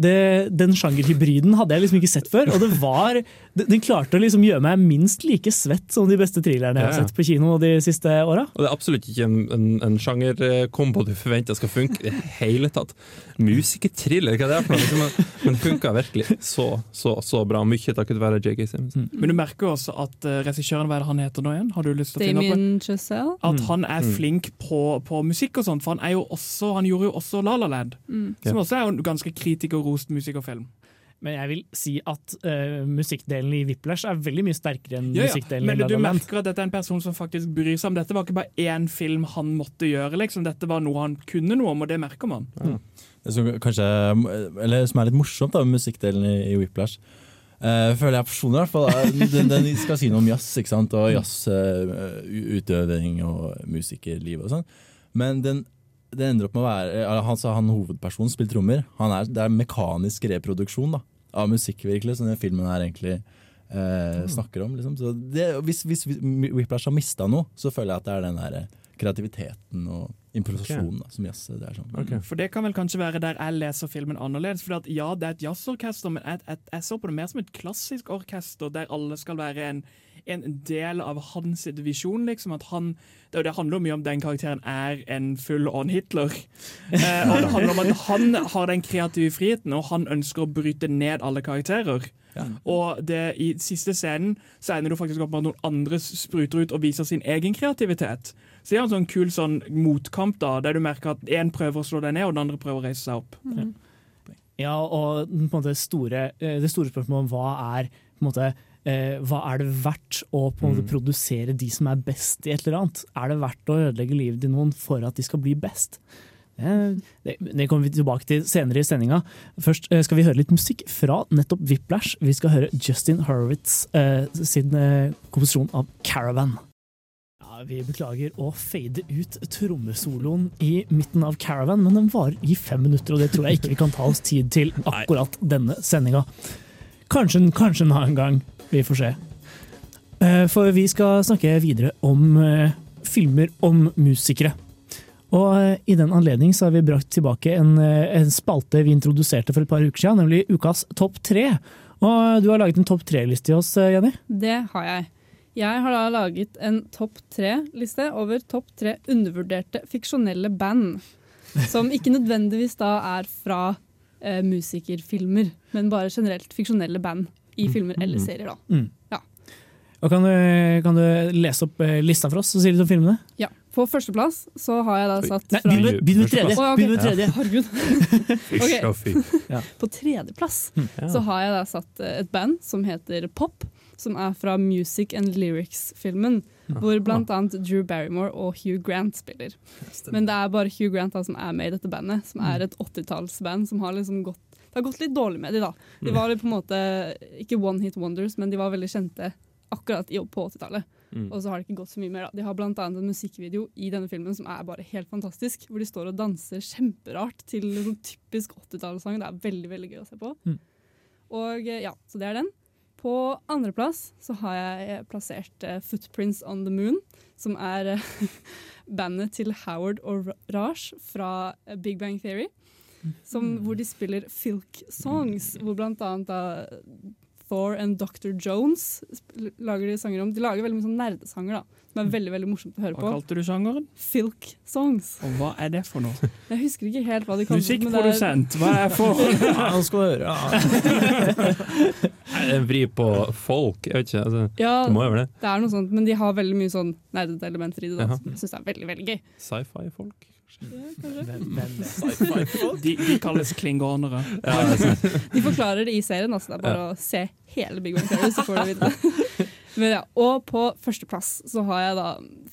det, den sjangerhybriden hadde jeg liksom ikke sett før. Og det var, den klarte å liksom gjøre meg minst like svett som de beste thrillerne jeg har sett på kino de siste åra.
Og det er absolutt ikke en, en, en sjangerkombo du forventer skal funke i det hele tatt. Musikerthriller, hva er det for noe? Liksom, men- funka virkelig så, så, så bra. Mye takket være J.K. Simmons.
Men du merker også at uh, regissøren, hva er det han heter nå igjen? Har du lyst til å finne opp?
Damien
At han er
Mm.
flink på, på musikk og sånt, for han, er jo også, han gjorde jo også La La Land.
Mm.
Som også er en ganske kritikerrost musikerfilm.
Men jeg vil si at uh, musikkdelen i Whiplash er veldig mye sterkere enn
Ja, ja.
musikkdelen
Men
i
du merker at dette er en person som faktisk bryr seg om dette. var ikke bare én film han måtte gjøre, liksom. Dette var noe han kunne noe om, og det merker man.
Det som, kanskje, eller, som er litt morsomt da, med musikkdelen i, i Whiplash, uh, føler jeg personlig i hvert fall, den, den skal si noe om jazz, ikke sant? og jazzutøving og musikerliv og sånn. Men den, det ender opp med å være Han sa han hovedpersonen spiller trommer. Han er, det er mekanisk reproduksjon da, av musikk, virkelig, som den filmen her egentlig eh, snakker om. Liksom. Så det, hvis, hvis Whiplash har mista noe, så føler jeg at det er den der kreativiteten og improvisasjonen da, som jazz det er sånn.
For det kan vel kanskje være der jeg leser filmen annerledes. For at, ja, det er et jazzorkester, men jeg, jeg, jeg så på det mer som et klassisk orkester der alle skal være en, en del av hans visjon. liksom, at han, det, det handler jo mye om den karakteren er en full-on Hitler. Eh, og det handler om at han har den kreative friheten, og han ønsker å bryte ned alle karakterer. Og det, i siste scenen så ender du faktisk opp med at noen andre spruter ut og viser sin egen kreativitet. Så det er en sånn kul sånn motkamp da, der du merker at én prøver å slå deg ned, og den andre prøver å reise seg opp.
Ja, og på en måte store, eh, det store spørsmålet om hva er på en måte, eh, hva er det verdt å på en måte
Mm.
produsere de som er best i et eller annet? Er det verdt å ødelegge livet til noen for at de skal bli best? Det, det, det kommer vi tilbake til senere i sendinga. Først eh, skal vi høre litt musikk fra nettopp Whiplash. Vi skal høre Justin Horowitz eh, sin eh, komposisjon av 'Caravan'. Ja, vi beklager å fade ut trommesoloen i midten av Caravan, men den varer i fem minutter, og det tror jeg ikke vi kan ta oss tid til akkurat denne sendinga. Kanskje, kanskje en annen gang. Vi får se. Eh, For vi skal snakke videre om eh, filmer om musikere. Og eh, i den anledning så har vi brakt tilbake en, en spalte vi introduserte for et par uker siden, nemlig ukas topp tre. Og du har laget en topp tre-liste til oss, Jenny.
Det har jeg. Jeg har da laget en topp tre-liste over topp tre undervurderte fiksjonelle band. Som ikke nødvendigvis da er fra eh, musikerfilmer, men bare generelt fiksjonelle band i filmer eller serier. da.
Mm.
Ja.
Og kan du, kan du lese opp eh, lista for oss og si litt om filmene?
Ja. På førsteplass så har jeg da satt
Nei,
fra
begynn med- tredje.
Å, ja, ok.
Begynn tredje.
Herregud.
okay.
Ja.
På tredjeplass
Ja.
så har jeg da satt eh, et band som heter Pop, som er fra Music and Lyrics-filmen. Hvor blant annet Drew Barrymore og Hugh Grant spiller. Men det er bare Hugh Grant da, som er med i dette bandet, som er et 80-tallsband som har liksom gått Det har gått litt dårlig med de da. De var på en måte ikke one hit wonders, men de var veldig kjente akkurat på 80-tallet.
Mm.
Og så har det ikke gått så mye mer. da. De har annet en musikkvideo i denne filmen som er bare helt fantastisk. Hvor de står og danser kjemperart til en sånn typisk 80-tallssang. Det er veldig veldig gøy å se på.
Mm.
Og eh, ja, Så det er den. På andreplass så har jeg plassert uh, Footprints on the Moon, som er uh, bandet til Howard og Raj fra Big Bang Theory. Som, hvor de spiller filk songs, hvor blant annet da Thor and Dr. Jones lager de sanger om. De lager veldig mye sånn nerdesanger, da, som er veldig veldig morsomt å høre
Hva
på.
kalte du sjangeren?
Filk songs.
Og hva er det for noe?
Jeg husker ikke helt hva de kalte det.
Musikkprodusent, hva er for?
Ja, nå skal høre.
Det En vri på folk? Jeg vet ikke. Altså,
Ja,
det må jo være det.
det er noe sånt, men de har veldig mye sånn nerdete elementer i det. Da, som jeg syns er veldig veldig gøy.
Sci-fi-folk?
De, de kalles klingonere.
Ja.
De forklarer det i serien, altså. Det er bare å se hele Big Bang Theory, så får du vite det. Ja, og på førsteplass så har jeg da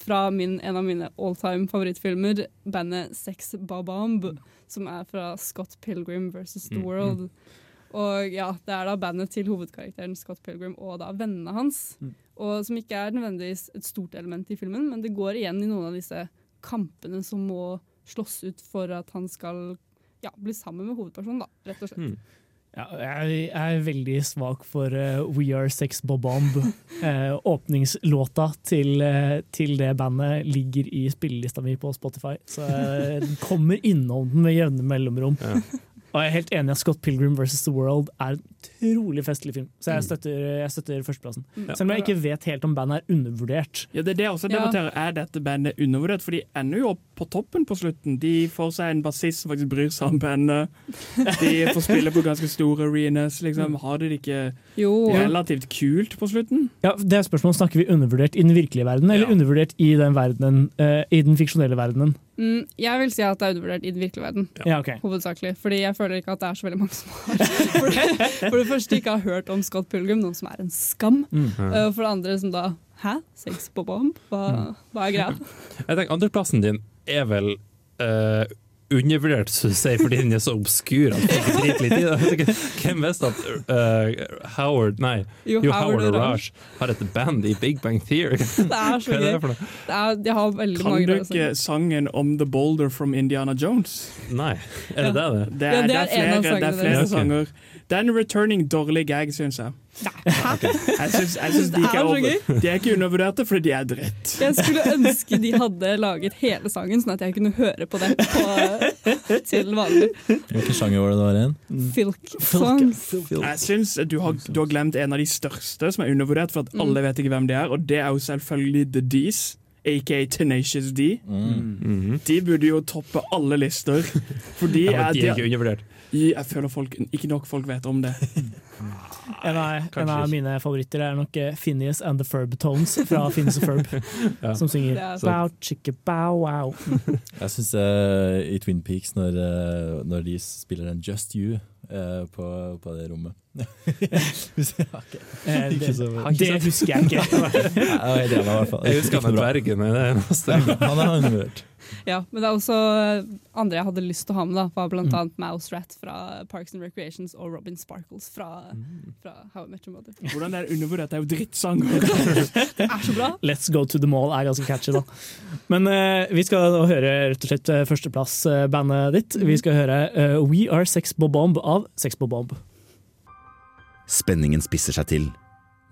fra min, en av mine all time favorittfilmer, bandet Sex Babamb, som er fra Scott Pilgrim versus The
Mm,
World. Og ja, det er da bandet til hovedkarakteren Scott Pilgrim og da vennene hans.
Mm.
Og som ikke er nødvendigvis et stort element i filmen, men det går igjen i noen av disse kampene som må slåss ut for at han skal ja, bli sammen med hovedpersonen, da, rett og slett.
Mm.
Ja, jeg er veldig svak for uh, We Are Sex Bobomb. Uh, åpningslåta til, uh, til det bandet ligger i spillelista mi på Spotify, så den kommer innom den med jevne mellomrom.
Ja.
Og jeg er helt enig at Scott Pilgrim vs. The World er en utrolig festlig film, så jeg støtter, jeg støtter førsteplassen.
Ja.
Selv om jeg ikke vet helt om bandet er undervurdert.
Ja, det er det også
Ja.
debatterer. Er dette bandet undervurdert? For de ender jo opp på toppen på slutten. De får seg en bassist som faktisk bryr seg om bandet. De får spille på ganske store arenas. Liksom. Har de det ikke
Jo,
relativt kult på slutten?
Ja, det er spørsmålet, Snakker vi undervurdert i den virkelige verden, eller
Ja.
undervurdert i den, verdenen, uh, i den fiksjonelle verdenen?
Mm, jeg vil si at det er undervurdert i den virkelige verden.
Ja, okay.
Hovedsakelig. Fordi jeg føler ikke at det er så veldig mange som har For det, for det første ikke har hørt om Scott Pilgrim, noe som er en skam.
Mm.
Uh, for det andre som da Hæ? Sex på bomb? Hva, hva er greia?
Jeg tenker Andreplassen din er vel eh, undervurdert, som jeg, sier, fordi den er så obskur at folk driter litt i det. Jeg Hvem visste at uh, Howard Nei,
Jo,
jo,
Howard
Howard og Raj har et band i Big Bang Theory.
Det er så
Hva er
gøy.
det for noe?
Det er, de har veldig
Kan
mange
du ikke sangen om The Boulder from Indiana Jones?
Nei, er det det det?
Det er,
ja,
det
er
er flere, det er flere sanger. Det er en returning dårlig gag, syns jeg. Jeg syns, jeg syns de ikke
er
er over. De er ikke undervurderte fordi de er dritt.
Jeg skulle ønske de hadde laget hele sangen, sånn at jeg kunne høre på det på, til vanlig.
Hvilken sjanger var det det var igjen?
Filk songs.
Jeg syns du, har- du har glemt en av de største som er undervurdert, for at alle vet ikke hvem de er, og det er jo selvfølgelig The Dees Aka Tenacious D.
Mhm.
De burde jo toppe alle lister. Fordi
Ja,
er
de er ikke undervurdert.
Jeg føler folk, ikke nok folk vet om det.
En av, en av mine favoritter er nok eh, Phineas and the Ferb Tones fra Phineas og Ferb,
Ja.
som synger
er
bow, chicka, bow, wow.
Jeg syns i Twin Peaks, når, uh, når de spiller den Just You uh, på, på det rommet. okay.
Eh, det,
Ikke
det husker jeg ikke.
Jeg husker han
bra.
dvergen. Det er eneste.
Han er undervurdert.
Ja, men det er også eh, andre jeg hadde lyst til å ha med, da, var blant
Mm.
annet Mouse Rat fra Parks and Recreations og Robin Sparkles fra, fra How I Met Your Mother.
Hvordan er det undervurdert? Det er jo drittsanger.
Det er så bra!
Let's Go To The Mall er ganske catchy, da. Men uh, vi skal nå høre rett og slett eh, førsteplass-bandet ditt. Vi skal høre uh, We Are Sex Bob-Bomb av Sex Bob-Bomb.
Spenningen spisser seg til.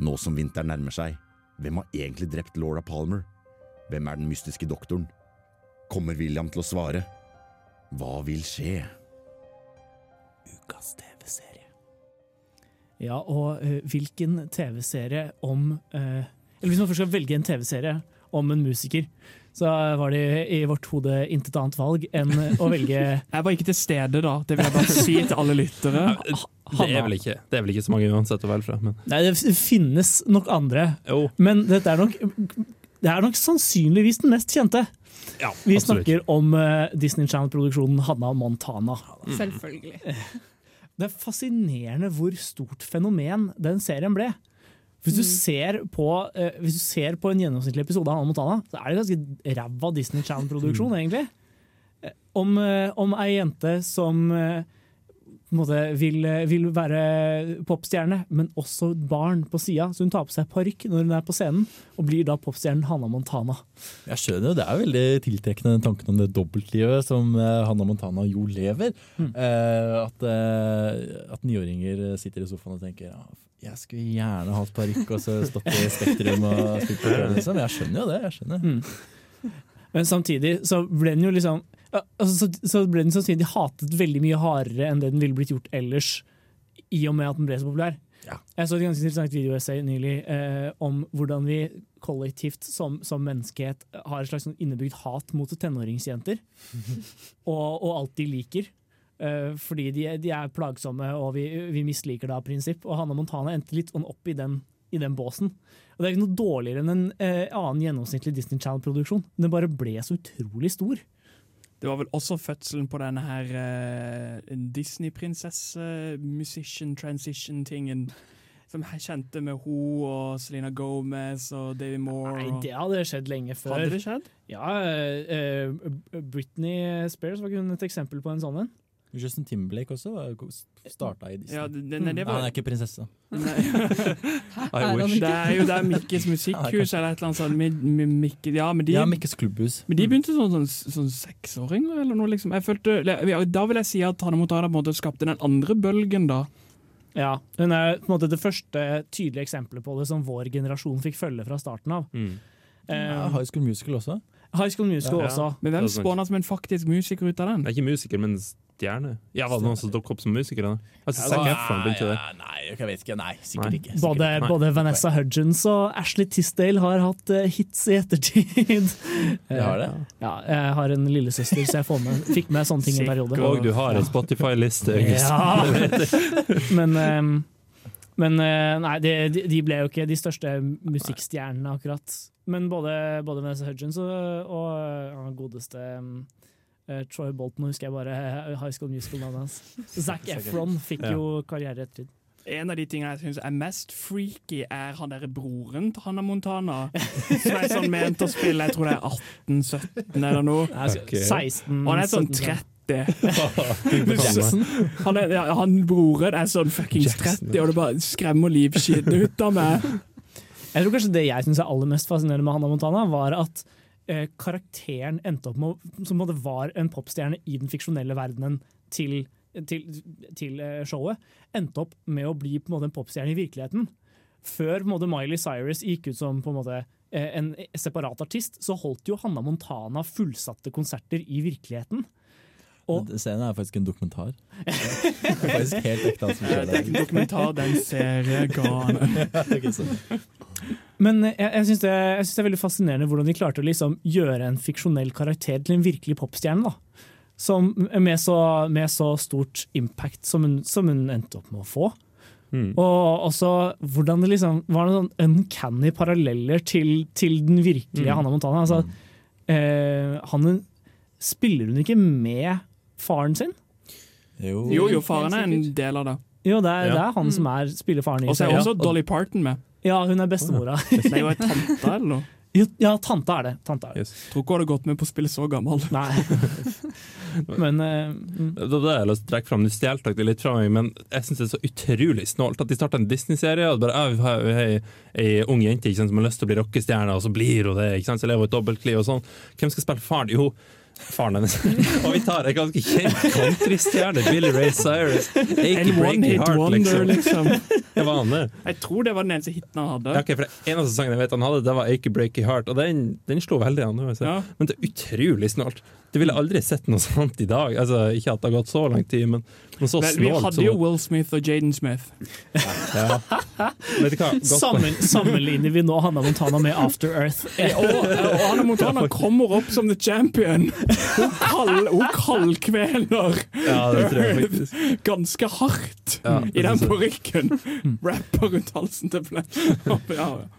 Nå som vinteren nærmer seg, hvem har egentlig drept Laura Palmer? Hvem er den mystiske doktoren? Kommer William til å svare? Hva vil skje?
Ukas TV-serie. Ja, og uh, hvilken TV-serie om uh, Eller hvis man først skal velge en TV-serie om en musiker, så var det i vårt hode intet annet valg enn å velge
Jeg var ikke til stede da, det vil jeg bare si til alle lyttere.
Det er vel ikke, det er vel ikke så mange uansett å velge fra. Men.
Nei, det finnes nok andre,
Jo.
men dette er nok det er nok sannsynligvis den mest kjente.
Ja,
Vi
absolutt.
snakker om eh, Disney Channel-produksjonen Hanna Montana.
Selvfølgelig.
Det er fascinerende hvor stort fenomen den serien ble. Hvis du,
Mm.
ser på, uh, hvis du ser på en gjennomsnittlig episode av Hannah Montana, så er det ganske ræva Disney Channel-produksjon, egentlig. Eh, Om, uh, om ei jente som en måte vil, eh, vil være popstjerne, men også barn på sida. Så hun tar på seg parykk når hun er på scenen, og blir da popstjernen Hannah Montana.
Jeg skjønner jo, Det er veldig tiltrekkende den tanken om det dobbeltlivet som Hanna Hannah Montana jo lever.
Mm.
Eh, at eh, at niåringer sitter i sofaen og tenker ja, jeg skulle gjerne hatt parykk og så stått i Spektrum og spilt på. Liksom. Jeg skjønner jo det. jeg skjønner.
Mm. Men samtidig så ble den jo liksom ja, altså, så, så ble den sannsynlig hatet veldig mye hardere enn det den ville blitt gjort ellers, i og med at den ble så populær. Jeg så et ganske interessant videoessay nylig eh, om hvordan vi kollektivt som, som menneskehet har et slags sånn innebygd hat mot tenåringsjenter. og, og alt de liker. Eh, fordi de, de er plagsomme, og vi, vi misliker det av prinsipp. Og Hanna Montana endte litt sånn opp i den, i den båsen. Og Det er ikke noe dårligere enn en eh, annen gjennomsnittlig Disney Channel-produksjon. Den bare ble så utrolig stor.
Det var vel også fødselen på denne her uh, Disney-prinsesse-musician-transition-tingen. Som jeg kjente med hun og Selena Gomez og Davy Moore.
Nei, det hadde skjedd lenge før.
Hadde det skjedd?
Ja, eh, eh, Britney Spears var kun et eksempel på en sånn en?
Justin Timberlake også starta i Disney.
Ja, det- det- det var...
Nei, han er ikke prinsesse.
I wish. Det er jo der Mikkes musikkhus eller et eller annet sånt. Med, med Mikke, ja, men de,
Ja, Mikkes klubbhus.
Men de begynte sånn, sånn, sånn seksåringer eller noe, liksom. Jeg følte, da vil jeg si at Hanne Montana på en måte skapte den andre bølgen, da.
Ja, Hun er på en måte det første tydelige eksempelet på det som vår generasjon fikk følge fra starten av.
Mm.
Eh,
Ja, High School Musical også.
High School Musical
Ja.
også.
Men hvem spåna som en faktisk musiker ut av den?
Det er ikke musiker, men stjerne. Ja, Var det noen som dukket opp som musikere? Altså,
Ja,
Zac Efron begynte
nei, jeg vet ikke. Nei, sikkert
Nei.
ikke. Sikkert
Både,
nei.
både Vanessa Hudgens og Ashley Tisdale har hatt uh, hits i ettertid.
Jeg har det?
Ja, jeg har en lillesøster, så jeg får med, fikk med sånne ting en periode.
Og du har en Spotify-liste, August.
Ja. Men, um, men eh, nei, de, de- de ble jo ikke de største musikkstjernene, akkurat. Men både, både Vanessa Hudgens og, og eh, godeste eh, Troy Bolton, husker jeg bare eh, High School Musical-navnet hans. Zac Efron fikk
Ja.
jo karriere etter.
En av de tingene jeg syns er mest freaky, er han derre broren til Hannah Montana. Som er sånn ment å spille, jeg tror det er 18-17 eller noe.
Okay. 16,
Og han er sånn 30. Han, er, ja, han broren er sånn fuckings 30, og det bare skremmer livskiten ut av meg.
Jeg tror kanskje det jeg syns er aller mest fascinerende med Hannah Montana, var at eh, karakteren endte opp med som på var en popstjerne i den fiksjonelle verdenen til, til, til eh, showet, endte opp med å bli på en måte en popstjerne i virkeligheten. Før måte, Miley Cyrus gikk ut som på en måte eh, en separat artist, så holdt jo Hanna Montana fullsatte konserter i virkeligheten. Og
Serien er faktisk en dokumentar. Det er faktisk helt ekte alt som skjer
er en dokumentar, den er en serie. Gane.
Men jeg, jeg syns det, det er veldig fascinerende hvordan de klarte å liksom gjøre en fiksjonell karakter til en virkelig popstjerne. da. Som, med, så, med så stort impact som hun, som hun endte opp med å få.
Mm.
Og også hvordan det liksom var noen sånn uncanny paralleller til, til den virkelige
Mm.
Hannah Montana. Altså, eh, han, spiller hun ikke med faren sin?
Jo,
Jo, jo, faren er en del av det.
Jo, det er,
Ja.
det er han som er, spiller faren
Og så er også Dolly Parton med.
Ja, hun er bestemora.
Det er jo ei tante eller noe.
Jo, Ja, tante er det. Tante er det.
Tror ikke hun hadde gått med på å spille så gammel.
Nei. Men uh, mm.
Det var jeg lyst til å trekke fram. Stjal det litt fra meg, men jeg syns det er så utrolig snålt at de starter en Disney-serie. og bare, «Ah, Vi har ei, ei ung jente ikke sant, som har lyst til å bli rockestjerne, og så blir hun det. ikke sant, Så lever hun et dobbeltliv og sånn. Hvem skal spille faren? Jo, faren hennes. og vi tar en ganske kjent countrystjerne, Billy Ray Cyrus.
En
Achy
one
breaky
hit
heart,
wonder, liksom.
Det var han, det.
Jeg tror det var den eneste hiten han hadde.
Ja, okay, for det eneste sangen jeg vet han hadde, det var Ake Breaky Heart, og den, den slo veldig an.
Ja.
Men det er utrolig snålt. Du ville aldri sett noe sånt i dag. Altså, ikke at det har gått så lang tid, men men så
snålt. vi hadde jo Will Smith og Jaden Smith.
ja. Vet du hva?
Sammen, sammenligner vi nå Hanna Montana med After Earth.
Og, og Anna Montana kommer opp som the champion. Hun, kald, hun kaldkveler
Ja, det tror jeg faktisk.
ganske hardt
Ja,
i den parykken. Rapper rundt halsen til
fall-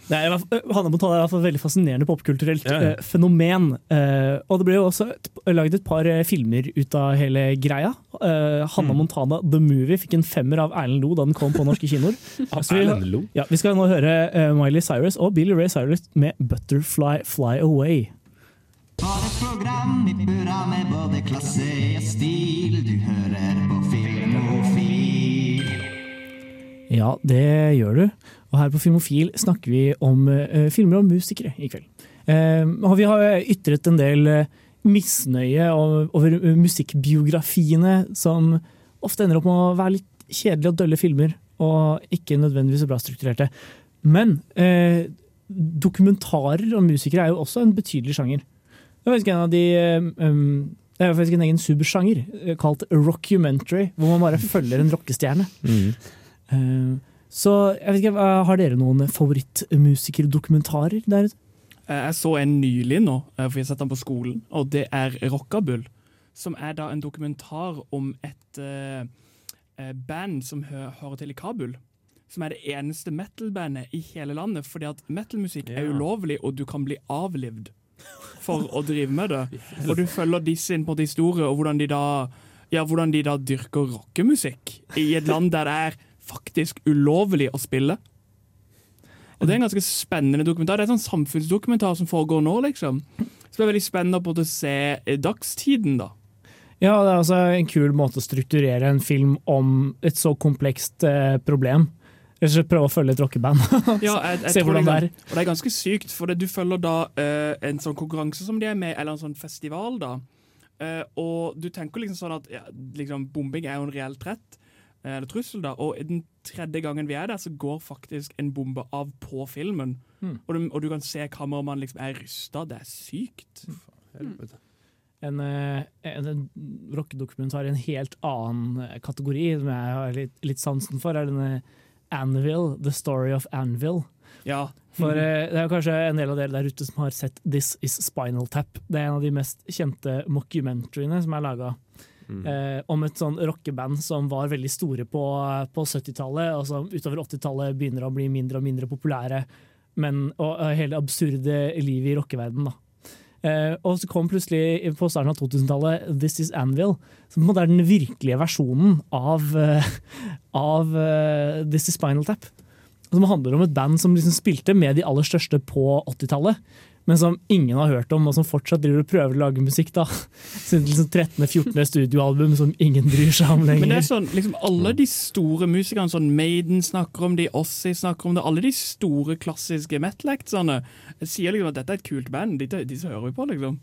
Hanna Montana er i hvert fall veldig fascinerende popkulturelt
Ja, ja.
eh, fenomen. Eh, og det ble jo også et, laget et par eh, filmer ut av hele greia. Uh, Hanna Montana The Movie fikk en femmer av Erlend Lo da den kom på norske kinoer. Vi- Ja, vi skal nå høre uh, Miley Cyrus og Billy Ray Cyrus med 'Butterfly Fly Away'.
Har et program i burra med både klasse og stil. Du hører på Filmofil.
Ja, det gjør du. Og her på Filmofil snakker vi om uh, filmer og musikere i kveld. Eh, og vi har ytret en del eh, misnøye over, musikkbiografiene som ofte ender opp med å være litt kjedelige og dølle filmer, og ikke nødvendigvis så bra strukturerte. Men eh, dokumentarer om musikere er jo også en betydelig sjanger. Det er faktisk en av de um, det er faktisk en egen subsjanger eh, kalt rockumentary, hvor man bare følger en rockestjerne. Eh, Så jeg vet ikke, Har dere noen favorittmusikerdokumentarer der ute?
Eh, Jeg så en nylig nå, eh, for jeg har sett den på skolen, og det er Rockabull. Som er da en dokumentar om et eh, band som hø hører til i Kabul. Som er det eneste metal-bandet i hele landet, fordi at metal-musikk er ulovlig, og du kan bli avlivd for å drive med det. Og du følger disse inn på en historie, og hvordan de da ja, hvordan de da dyrker rockemusikk i et land der det er faktisk ulovlig å spille. Og Det er en ganske spennende dokumentar. Det er en sånn samfunnsdokumentar som foregår nå, liksom. Så det er veldig spennende på å se eh, dagstiden, da.
Ja, det er altså en kul måte å strukturere en film om et så komplekst eh, problem. Og prøve å følge et rockeband.
Ja, jeg, jeg
Se hvordan det er.
Og det er ganske sykt, for det, du følger da eh, en sånn konkurranse som de er med, eller en sånn festival, da. Eh, og du tenker liksom sånn at ja, liksom, bombing er jo en reell trett, eh, eller trussel, da. Og den tredje gangen vi er der, så går faktisk en bombe av på filmen.
Mm.
Og, du, og du kan se kameramannen liksom er rysta. Det er sykt.
En, eh, en, en rockedokumentar i en helt annen eh, kategori, som jeg har litt, litt sansen for, er denne Anvil, The Story of Anvil.
Ja.
For mm. det er kanskje en del av dere der ute som har sett This Is Spinal Tap. Det er en av de mest kjente mockumentaryene som er laga. Eh, om et sånn rockeband som var veldig store på, på 70-tallet, og som utover 80-tallet begynner å bli mindre og mindre populære. Men, og, og hele absurde livet i rockeverdenen, da. Eh, og så kom plutselig på starten av 2000-tallet This Is Anvil, som er den virkelige versjonen av, eh, av uh, This Is Spinal Tap. Som handler om et band som liksom spilte med de aller største på 80-tallet, men som ingen har hørt om, og som fortsatt driver og prøver å lage musikk. da. Sin liksom 13.-14. studioalbum som ingen bryr seg om lenger.
Men det er sånn, liksom alle de store musikerne, sånn Maiden snakker om det, Ossie snakker om det, alle de store klassiske metal-actsene sier liksom at dette er et kult band, disse, disse hører vi på, liksom.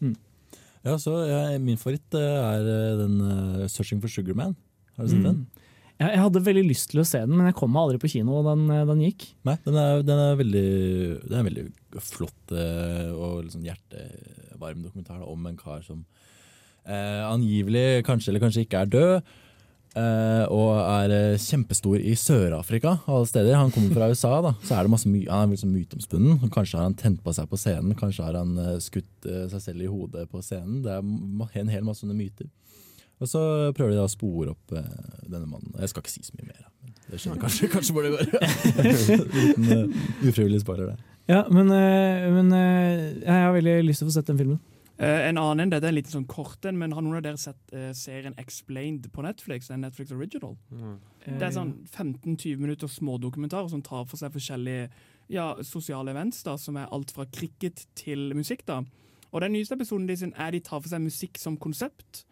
Ja, så ja, Min favoritt eh, er eh, den uh, 'Searching for Sugar Man'. Har du sett
Mm.
den?
Jeg, jeg hadde veldig lyst til å se den, men jeg kom aldri på kino da den, eh, den gikk.
Nei, den er, den er veldig Det er en veldig flott eh, og liksom hjertevarm dokumentar om en kar som eh, angivelig kanskje eller kanskje ikke er død. eh, og er eh, kjempestor i Sør-Afrika, alle steder. Han kommer fra USA, da, så er det masse my han er liksom myteomspunnen. Kanskje har han tent på seg på scenen, kanskje har han skutt seg selv i hodet på scenen. Det er en hel masse sånne myter. Og så prøver de da å spore opp eh, denne mannen. Jeg skal ikke si så mye mer, det skjønner kanskje, kanskje hvor det går. Liten uh, ufrivillig sparer, det.
Ja, men, eh, men jeg har veldig lyst til å få sett den filmen.
Eh, en annen, dette er en liten sånn kort en, men har noen av dere sett serien Explained på Netflix? En Netflix original. Det er sånn 15-20 minutter smådokumentarer som tar for seg forskjellige ja, sosiale events, da, som er alt fra cricket til musikk. da. Og Den nyeste episoden de sin er de tar for seg musikk som konsept,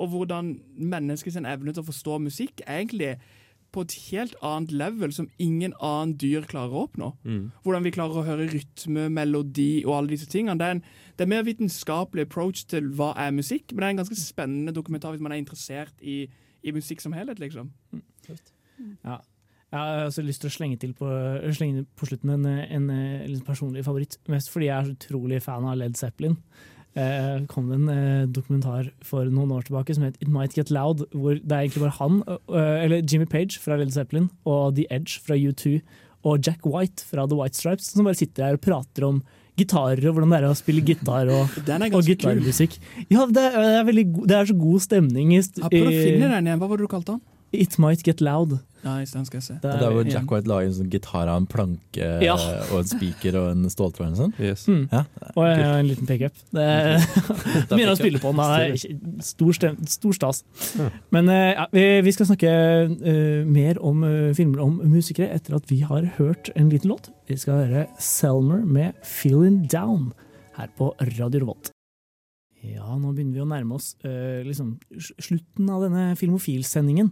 og hvordan menneskets evne til å forstå musikk er egentlig på et helt annet level som ingen annen dyr klarer å oppnå.
Mm.
Hvordan vi klarer å høre rytme, melodi og alle disse tingene. Det er en, det er mer vitenskapelig approach til hva er musikk, men det er en ganske spennende dokumentar hvis man er interessert i, i musikk som helhet, liksom.
Ja. Jeg har også lyst til å slenge til på, slenge på slutten en, en, en, personlig favoritt. Mest fordi jeg er så utrolig fan av Led Zeppelin. Eh, kom det en eh, dokumentar for noen år tilbake som het It Might Get Loud, hvor det er egentlig bare han, eller Jimmy Page fra Led Zeppelin, og The Edge fra U2, og Jack White fra The White Stripes, som bare sitter her og prater om gitarer og hvordan det er å spille gitar og, og gitarmusikk. Ja, det er, det, er veldig, det er så god stemning i,
Ja, Prøv å finne den igjen. Hva var det du kalte den?
It Might Get Loud.
Nice, den skal jeg se.
Det
er der hvor. Jack White lager en sånn gitar av en planke
Ja.
og en spiker og en ståltråd og sånn.
Mm.
Ja.
Og jeg en liten pickup. Det Begynner å spille på den. Det Stor, stem, stor stas. Men eh, ja, vi, vi skal snakke uh, mer om uh, filmer om musikere etter at vi har hørt en liten låt. Vi skal høre Selmer med 'Feeling Down' her på Radio Revolt. Ja, nå begynner vi å nærme oss uh, liksom, slutten av denne Filmofil-sendingen.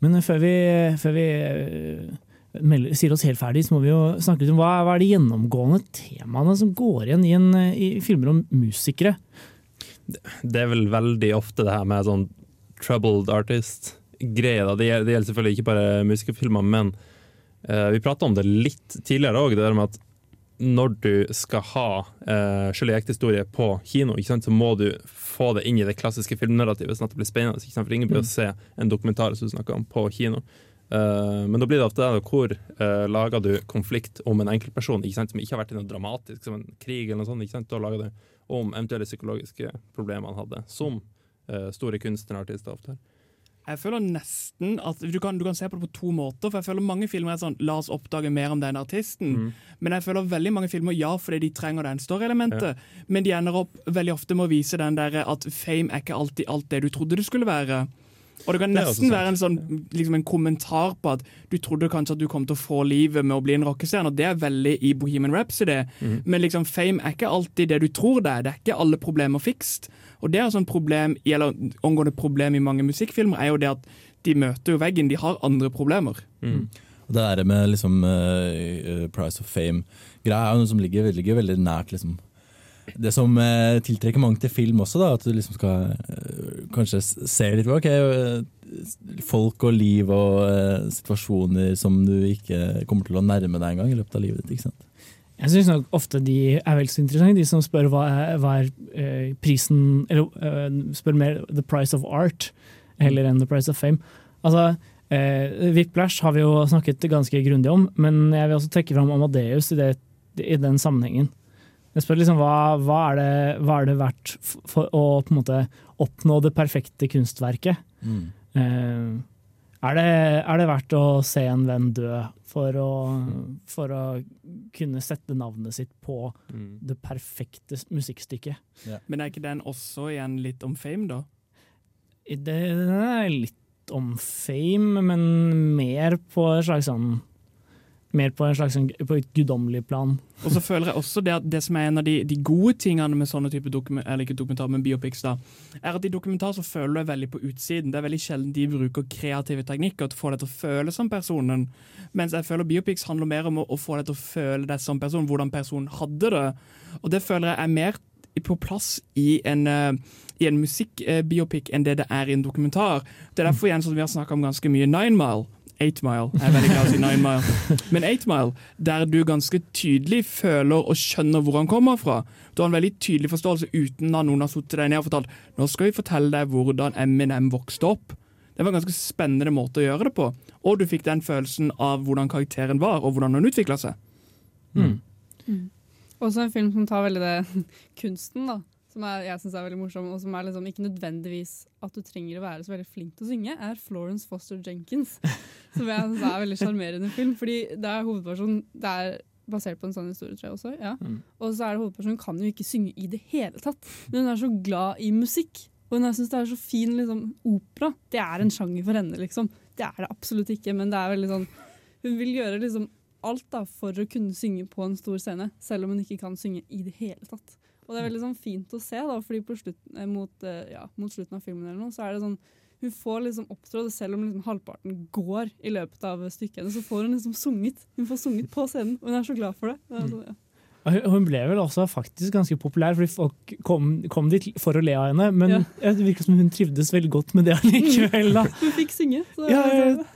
Men eh, før vi, før vi uh, melder, sier oss helt ferdig, så må vi jo snakke litt om hva, hva er de gjennomgående temaene som går igjen i, en, eh, i filmer om musikere.
Det er vel veldig ofte det her med sånn troubled artist-greie. Det, det gjelder selvfølgelig ikke bare musikerfilmer, men eh, vi prata om det litt tidligere òg, det der med at når du skal ha uh, Skjølig ekte historie på kino, så må du få det inn i det klassiske filmnarrativet, sånn at det blir spennende. For ingen blir å se en dokumentar som du snakker om, på kino. Uh, men da blir det ofte det, hvor uh, lager du konflikt om en enkeltperson ikke som ikke har vært i noe dramatisk, som en krig eller noe sånt. Da lager du om eventuelle psykologiske problemer han hadde, som eh, store kunstnere og artister ofte har.
Jeg føler nesten at du kan, du kan se på det på to måter. For jeg føler mange filmer er sånn La oss oppdage mer om den artisten.
Mm.
Men jeg føler veldig mange filmer ja, fordi de trenger den story-elementet. Men de ender opp veldig ofte med å vise den der at fame er ikke alltid alt det du trodde det skulle være. Og det kan nesten
det
være en sånn liksom en kommentar på at du trodde kanskje at du kom til å få livet med å bli en rockestjerne, og det er veldig i Bohemian Rhapsody.
Mm.
Men liksom fame er ikke alltid det du tror det er. Det er ikke alle problemer fikst. Og det er sånn problem, eller omgående problem i mange musikkfilmer, er jo det at de møter jo veggen. De har andre problemer.
Og det der med liksom eh, Price of Fame-greia er jo noe som ligger, ligger veldig nært liksom det som eh, tiltrekker mange til film også, da, at du liksom skal eh, kanskje se litt på ok, eh, folk og liv og eh, situasjoner som du ikke kommer til å nærme deg engang i løpet av livet ditt. ikke sant?
Jeg syns nok ofte de er vel så interessante, de som spør hva er, hva er eh, prisen Eller eh, spør mer the price of art heller enn the price of fame. Altså, eh, Whiplash har vi jo snakket ganske grundig om, men jeg vil også trekke fram Amadeus i, det, i den sammenhengen. Jeg spør liksom hva, hva, er det, hva er det verdt for å på en måte oppnå det perfekte kunstverket? Eh, er, det, er det verdt å se en venn dø for å, for å kunne sette navnet sitt på det perfekte musikkstykket. musikkstykket?
Men er ikke den også igjen litt om fame, da?
Det den er litt om fame, men mer på et slags sånn Mer på, en slags, sånn- på et guddommelig plan.
Og så føler jeg også det det som er en av de, de gode tingene med sånne type dokument, eller ikke dokumentar, men biopics, da, er at i dokumentar så føler du deg veldig på utsiden. Det er veldig sjelden de bruker kreative teknikker til å få deg til å føle som personen. Mens jeg føler biopics handler mer om å, å få deg til å føle deg som person, hvordan personen hadde det. Og det føler jeg er mer på plass i en, eh, i en musikkbiopic enn det det er i en dokumentar. Det er derfor igjen som vi har snakka om ganske mye Nine Mile. Eight Mile. Jeg er veldig glad i å si Nine Mile. Men Eight Mile, der du ganske tydelig føler og skjønner hvor han kommer fra. Du har en veldig tydelig forståelse uten at noen har satt deg ned og fortalt nå skal vi fortelle deg hvordan Eminem vokste opp. Det var en ganske spennende måte å gjøre det på. Og du fikk den følelsen av hvordan karakteren var, og hvordan hun utvikla seg.
Også en film som tar veldig det kunsten, da. Som er, jeg synes er veldig morsom, og som er liksom ikke nødvendigvis at du trenger å være så veldig flink til å synge, er Florence Foster Jenkins. som jeg synes er en veldig sjarmerende film. Fordi det er hovedpersonen Det er basert på en sånn historie, tror jeg også. Ja.
Mm.
Og så er det hovedpersonen kan jo ikke synge i det hele tatt. Men hun er så glad i musikk. Og hun syns det er så fin liksom, opera. Det er en sjanger for henne, liksom. Det er det absolutt ikke, men det er veldig sånn Hun vil gjøre liksom alt da for å kunne synge på en stor scene, selv om hun ikke kan synge i det hele tatt. Og det er veldig sånn fint å se, da, fordi på slutten, eh, mot, eh, ja, mot slutten av filmen eller noe, så er det sånn hun får liksom opptrådt, selv om liksom halvparten går i løpet av stykket, så får hun liksom sunget. Hun får sunget på scenen, og hun er så glad for det. det er sånn, ja.
Hun- ble vel også faktisk ganske populær, fordi folk kom, kom dit for å le av henne. Men
Ja.
det virker som hun trivdes veldig godt med det allikevel. da.
Hun fikk synge. Så
Ja, ja, er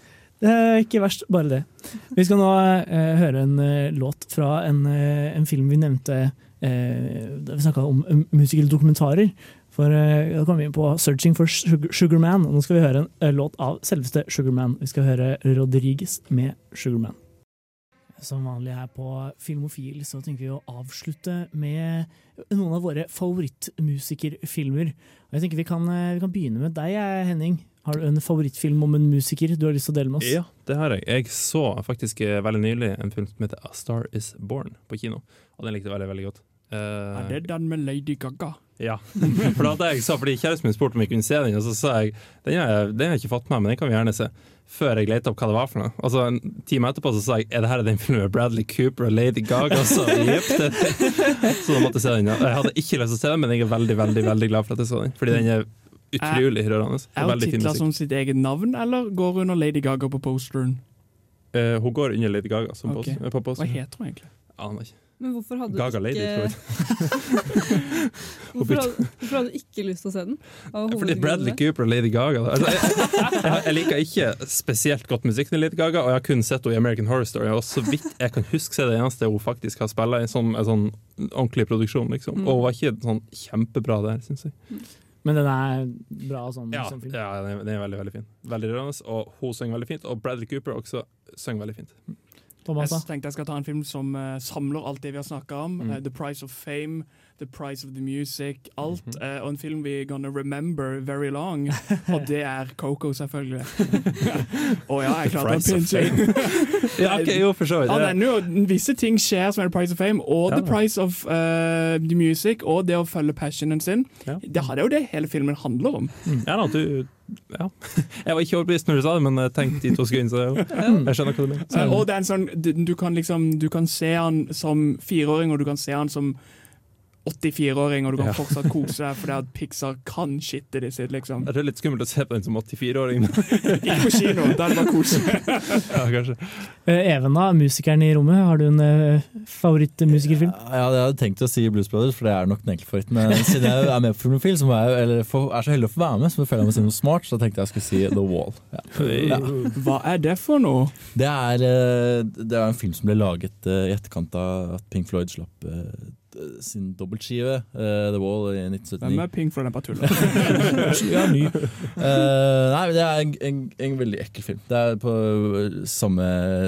ikke verst, bare det. Vi skal nå eh, høre en eh, låt fra en, eh, en film vi nevnte da vi snakka om um, musikaldokumentarer. For da kom vi inn på 'Searching for Sugar, Sugar Man', nå skal vi høre en låt av selveste Sugar Man. Vi skal høre Rodriguez med 'Sugar Man'. Som vanlig her på Filmofil så tenker vi å avslutte med noen av våre favorittmusikerfilmer. Og jeg tenker vi kan, vi kan begynne med deg, Henning. Har du en favorittfilm om en musiker du har lyst til å dele med oss?
Ja, det har jeg. Jeg så faktisk eh, veldig nylig en film som heter A Star Is Born på kino, og den likte jeg veldig, veldig godt. Uh,
Er det den med Lady Gaga?
Ja, for det hadde jeg sa, fordi kjæresten min spurte om vi kunne se den, og så sa jeg den har jeg, den har jeg ikke fått med, men den kan vi gjerne se. Før jeg lette opp hva det var for noe. Og så En time etterpå så sa jeg er det her den filmen med Bradley Cooper og Lady Gaga. Så, yep, det. så da måtte jeg se den. Ja. Jeg hadde ikke lyst til å se den, men jeg er veldig veldig, veldig glad for at jeg så den. Fordi den er utrolig rørende.
Er hun titla som sitt eget navn, eller går hun under Lady Gaga på posteren?
Eh, hun går under Lady Gaga som
Ok.
post, på
posteren.
Hva
heter hun egentlig?
Aner ikke.
Men hvorfor hadde
Gaga
du
Lady,
ikke
tror
hvorfor, hadde, hvorfor hadde du ikke lyst til å se den?
Fordi Bradley? Cooper og Lady Gaga da. altså, jeg, jeg, jeg liker ikke spesielt godt musikk til Lady Gaga, og jeg har kun sett henne i American Horror Story. Og så vidt jeg kan huske, er det eneste hun faktisk har spilt i sånn, en sånn ordentlig produksjon. Liksom.
Mm.
Og hun var ikke sånn kjempebra der, syns jeg.
Men den er bra sånn
Ja,
som film.
ja den, er, den er veldig veldig fin. Veldig rørende, og hun synger veldig fint. Og Bradley Cooper også synger veldig fint.
Thomas.
Jeg tenkte jeg skal ta en film som uh, samler alt det vi har snakka om.
Mm.
Uh, the Price of Fame, The Price of the Music, alt.
Mhm.
eh, og en film vi gonna remember very long. og det er Coco, selvfølgelig. Å ja, jeg klarte å pinche.
Ja, ok, jo, for så vidt.
Ja, jo visse ting skjer som er The Price of Fame, og
Ja.
The Price of uh, the Music, og det å følge passionen sin.
Ja.
Det er jo det hele filmen handler om.
Ja, da, du, ja. Jeg var ikke overbevist når du sa det, men jeg tenkte i to sekunder, så jeg skjønner hva du mener.
Og det er en sånn, du, du kan liksom Du kan se han som fireåring, og du kan se han som 84-åring, og du kan
Ja.
fortsatt kose deg fordi at Pixar kan shitte det sitt, liksom.
Det er litt skummelt å se på den som 84-åring.
Ikke på kino, da er det bare kose.
ja, kanskje.
Eh, Even, da, musikeren i rommet. Har du en uh, favorittmusikerfilm?
Ja, jeg hadde tenkt å si Blues Brothers, for det er nok den enkelte favoritten. Men siden jeg er med på Filmofil, så er, jeg, eller for, er så heldig å få være med, så føler jeg meg si noe smart, så tenkte jeg skulle si The Wall. Ja. Ja.
Hva er det for noe?
Det er, eh, det er en film som ble laget i etterkant av at Pink Floyd slapp sin dobbeltskive, uh, The Wall, i 1979.
Hvem er Pink for Den bare Jeg
er ny. Uh, nei, men det er en, en, en veldig ekkel film. Det er på samme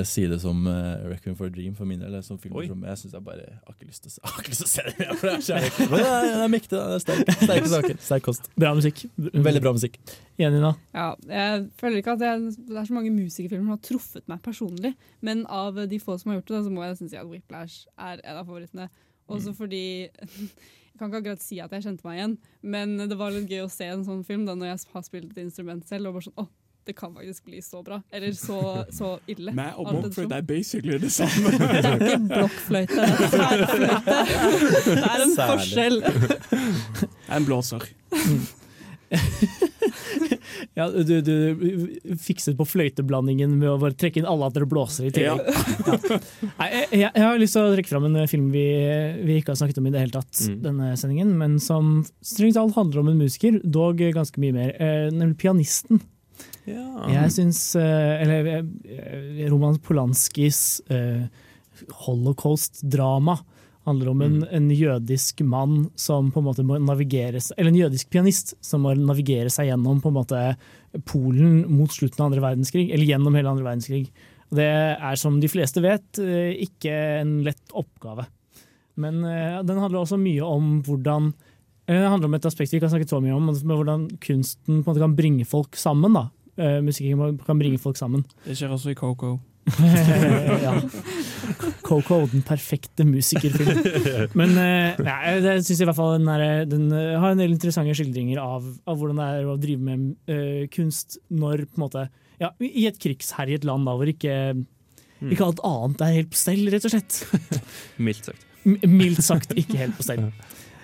side som uh, Requiem for a Dream for min del. Som film,
Oi.
jeg syns jeg bare har ikke lyst til å se, har ikke lyst til å se det mer. For det er. Men det er, det er mektig. Det er sterk, sterke saker. Sterk kost.
Bra musikk.
Veldig bra musikk.
Enig, da?
Ja, jeg føler ikke at jeg, det er så mange musikerfilmer som har truffet meg personlig, men av de få som har gjort det, så må jeg nesten si at Whiplash er en av favorittene. Også fordi Jeg kan ikke akkurat si at jeg kjente meg igjen, men det var litt gøy å se en sånn film da når jeg har spilt et instrument selv. og bare sånn, åh, det kan faktisk bli så bra. Eller så, så ille.
Meg og blokkfløyte er basically det samme.
Det er ikke blokkfløyte, det er fløyte. Det er en
Særlig.
forskjell.
En blåser.
Ja, du, du fikset på fløyteblandingen med å bare trekke inn alle at dere blåser i tillegg. Ja. ja. jeg, jeg, jeg har lyst til å trekke fram en film vi, vi ikke har snakket om i det hele tatt,
Mm.
denne sendingen, men som strengt talt handler om en musiker, dog ganske mye mer, eh, nemlig pianisten. Jeg syns eh, Eller eh, Roman Polanskis uh, holocaust-drama handler om en, en jødisk mann som på en måte må navigere Eller en jødisk pianist som må navigere seg gjennom på en måte Polen mot slutten av andre verdenskrig, eller gjennom hele andre verdenskrig. Det er som de fleste vet, eh, ikke en lett oppgave. Men eh, den handler også mye om hvordan eh, Det handler om et aspekt vi ikke har snakket så mye om, men hvordan kunsten på en måte kan bringe folk sammen. da. Musikken kan bringe folk sammen.
Det skjer også i Coco.
ja. Coco, den perfekte musikerfilmen. Men eh, nei, jeg syns i hvert fall den, er, den eh, har en del interessante skildringer av, av hvordan det er å drive med uh, kunst når på en måte ja, I et krigsherjet land da, hvor ikke, ikke alt annet er helt på stell, rett og slett.
Mildt sagt.
Mildt sagt ikke helt på stell.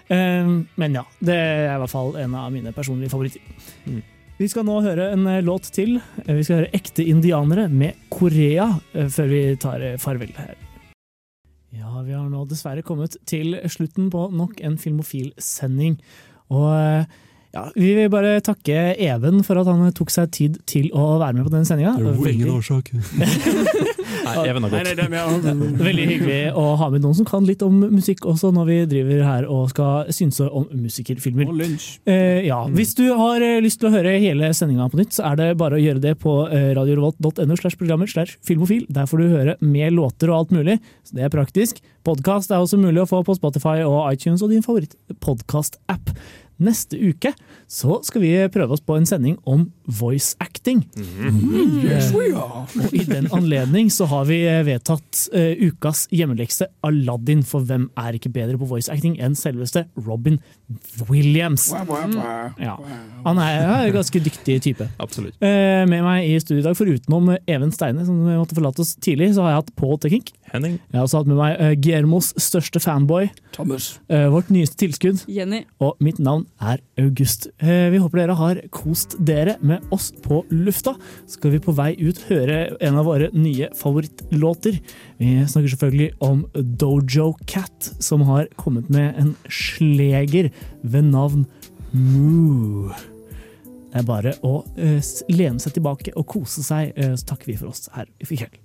Uh, men ja, det er i hvert fall en av mine personlige favoritter. Vi skal nå høre en eh, låt til. Eh, Vi skal høre Ekte indianere med Korea eh, før vi tar farvel her. Ja, vi har nå dessverre kommet til slutten på nok en Filmofil-sending. Og ja, vi vil bare takke Even for at han tok seg tid til å være med på den sendinga.
årsak. Nei, Even har gått.
Nei, nei, er
Veldig hyggelig å ha med noen som kan litt om musikk også, når vi driver her og skal synse om musikerfilmer.
Og lunsj.
Eh, ja, Hvis du har eh, lyst til å høre hele sendinga på nytt, så er det bare å gjøre det på eh, radiorevolt.no slash programmer slash filmofil. Der får du høre med låter og alt mulig, så det er praktisk. Podkast er også mulig å få på Spotify og iTunes og din favoritt-podkast-app. Neste uke så skal vi prøve oss på en sending om voice acting.
Yes, we
Eh,
are.
og I den anledning så har vi eh, vedtatt uh, ukas hjemmelekse Aladdin, for hvem er ikke bedre på voice acting enn selveste Robin Williams? Ja. Han er, en ganske dyktig type.
Absolutt.
Uh, Med meg i studio i dag, forutenom Even Steine, som måtte forlate oss tidlig, så har jeg hatt Paul Tekink.
Henning.
Jeg har også hatt med meg uh, Guillermos største fanboy,
Thomas.
Uh, vårt nyeste tilskudd.
Jenny.
Og mitt navn er August. Uh, Vi håper dere har kost dere med oss på lufta. Skal vi på vei ut høre en av våre nye favorittlåter. Vi snakker selvfølgelig om Dojo Cat, som har kommet med en sleger ved navn Moo. Det er bare å eh, lene seg tilbake og kose seg, eh, så takker vi for oss her i kveld.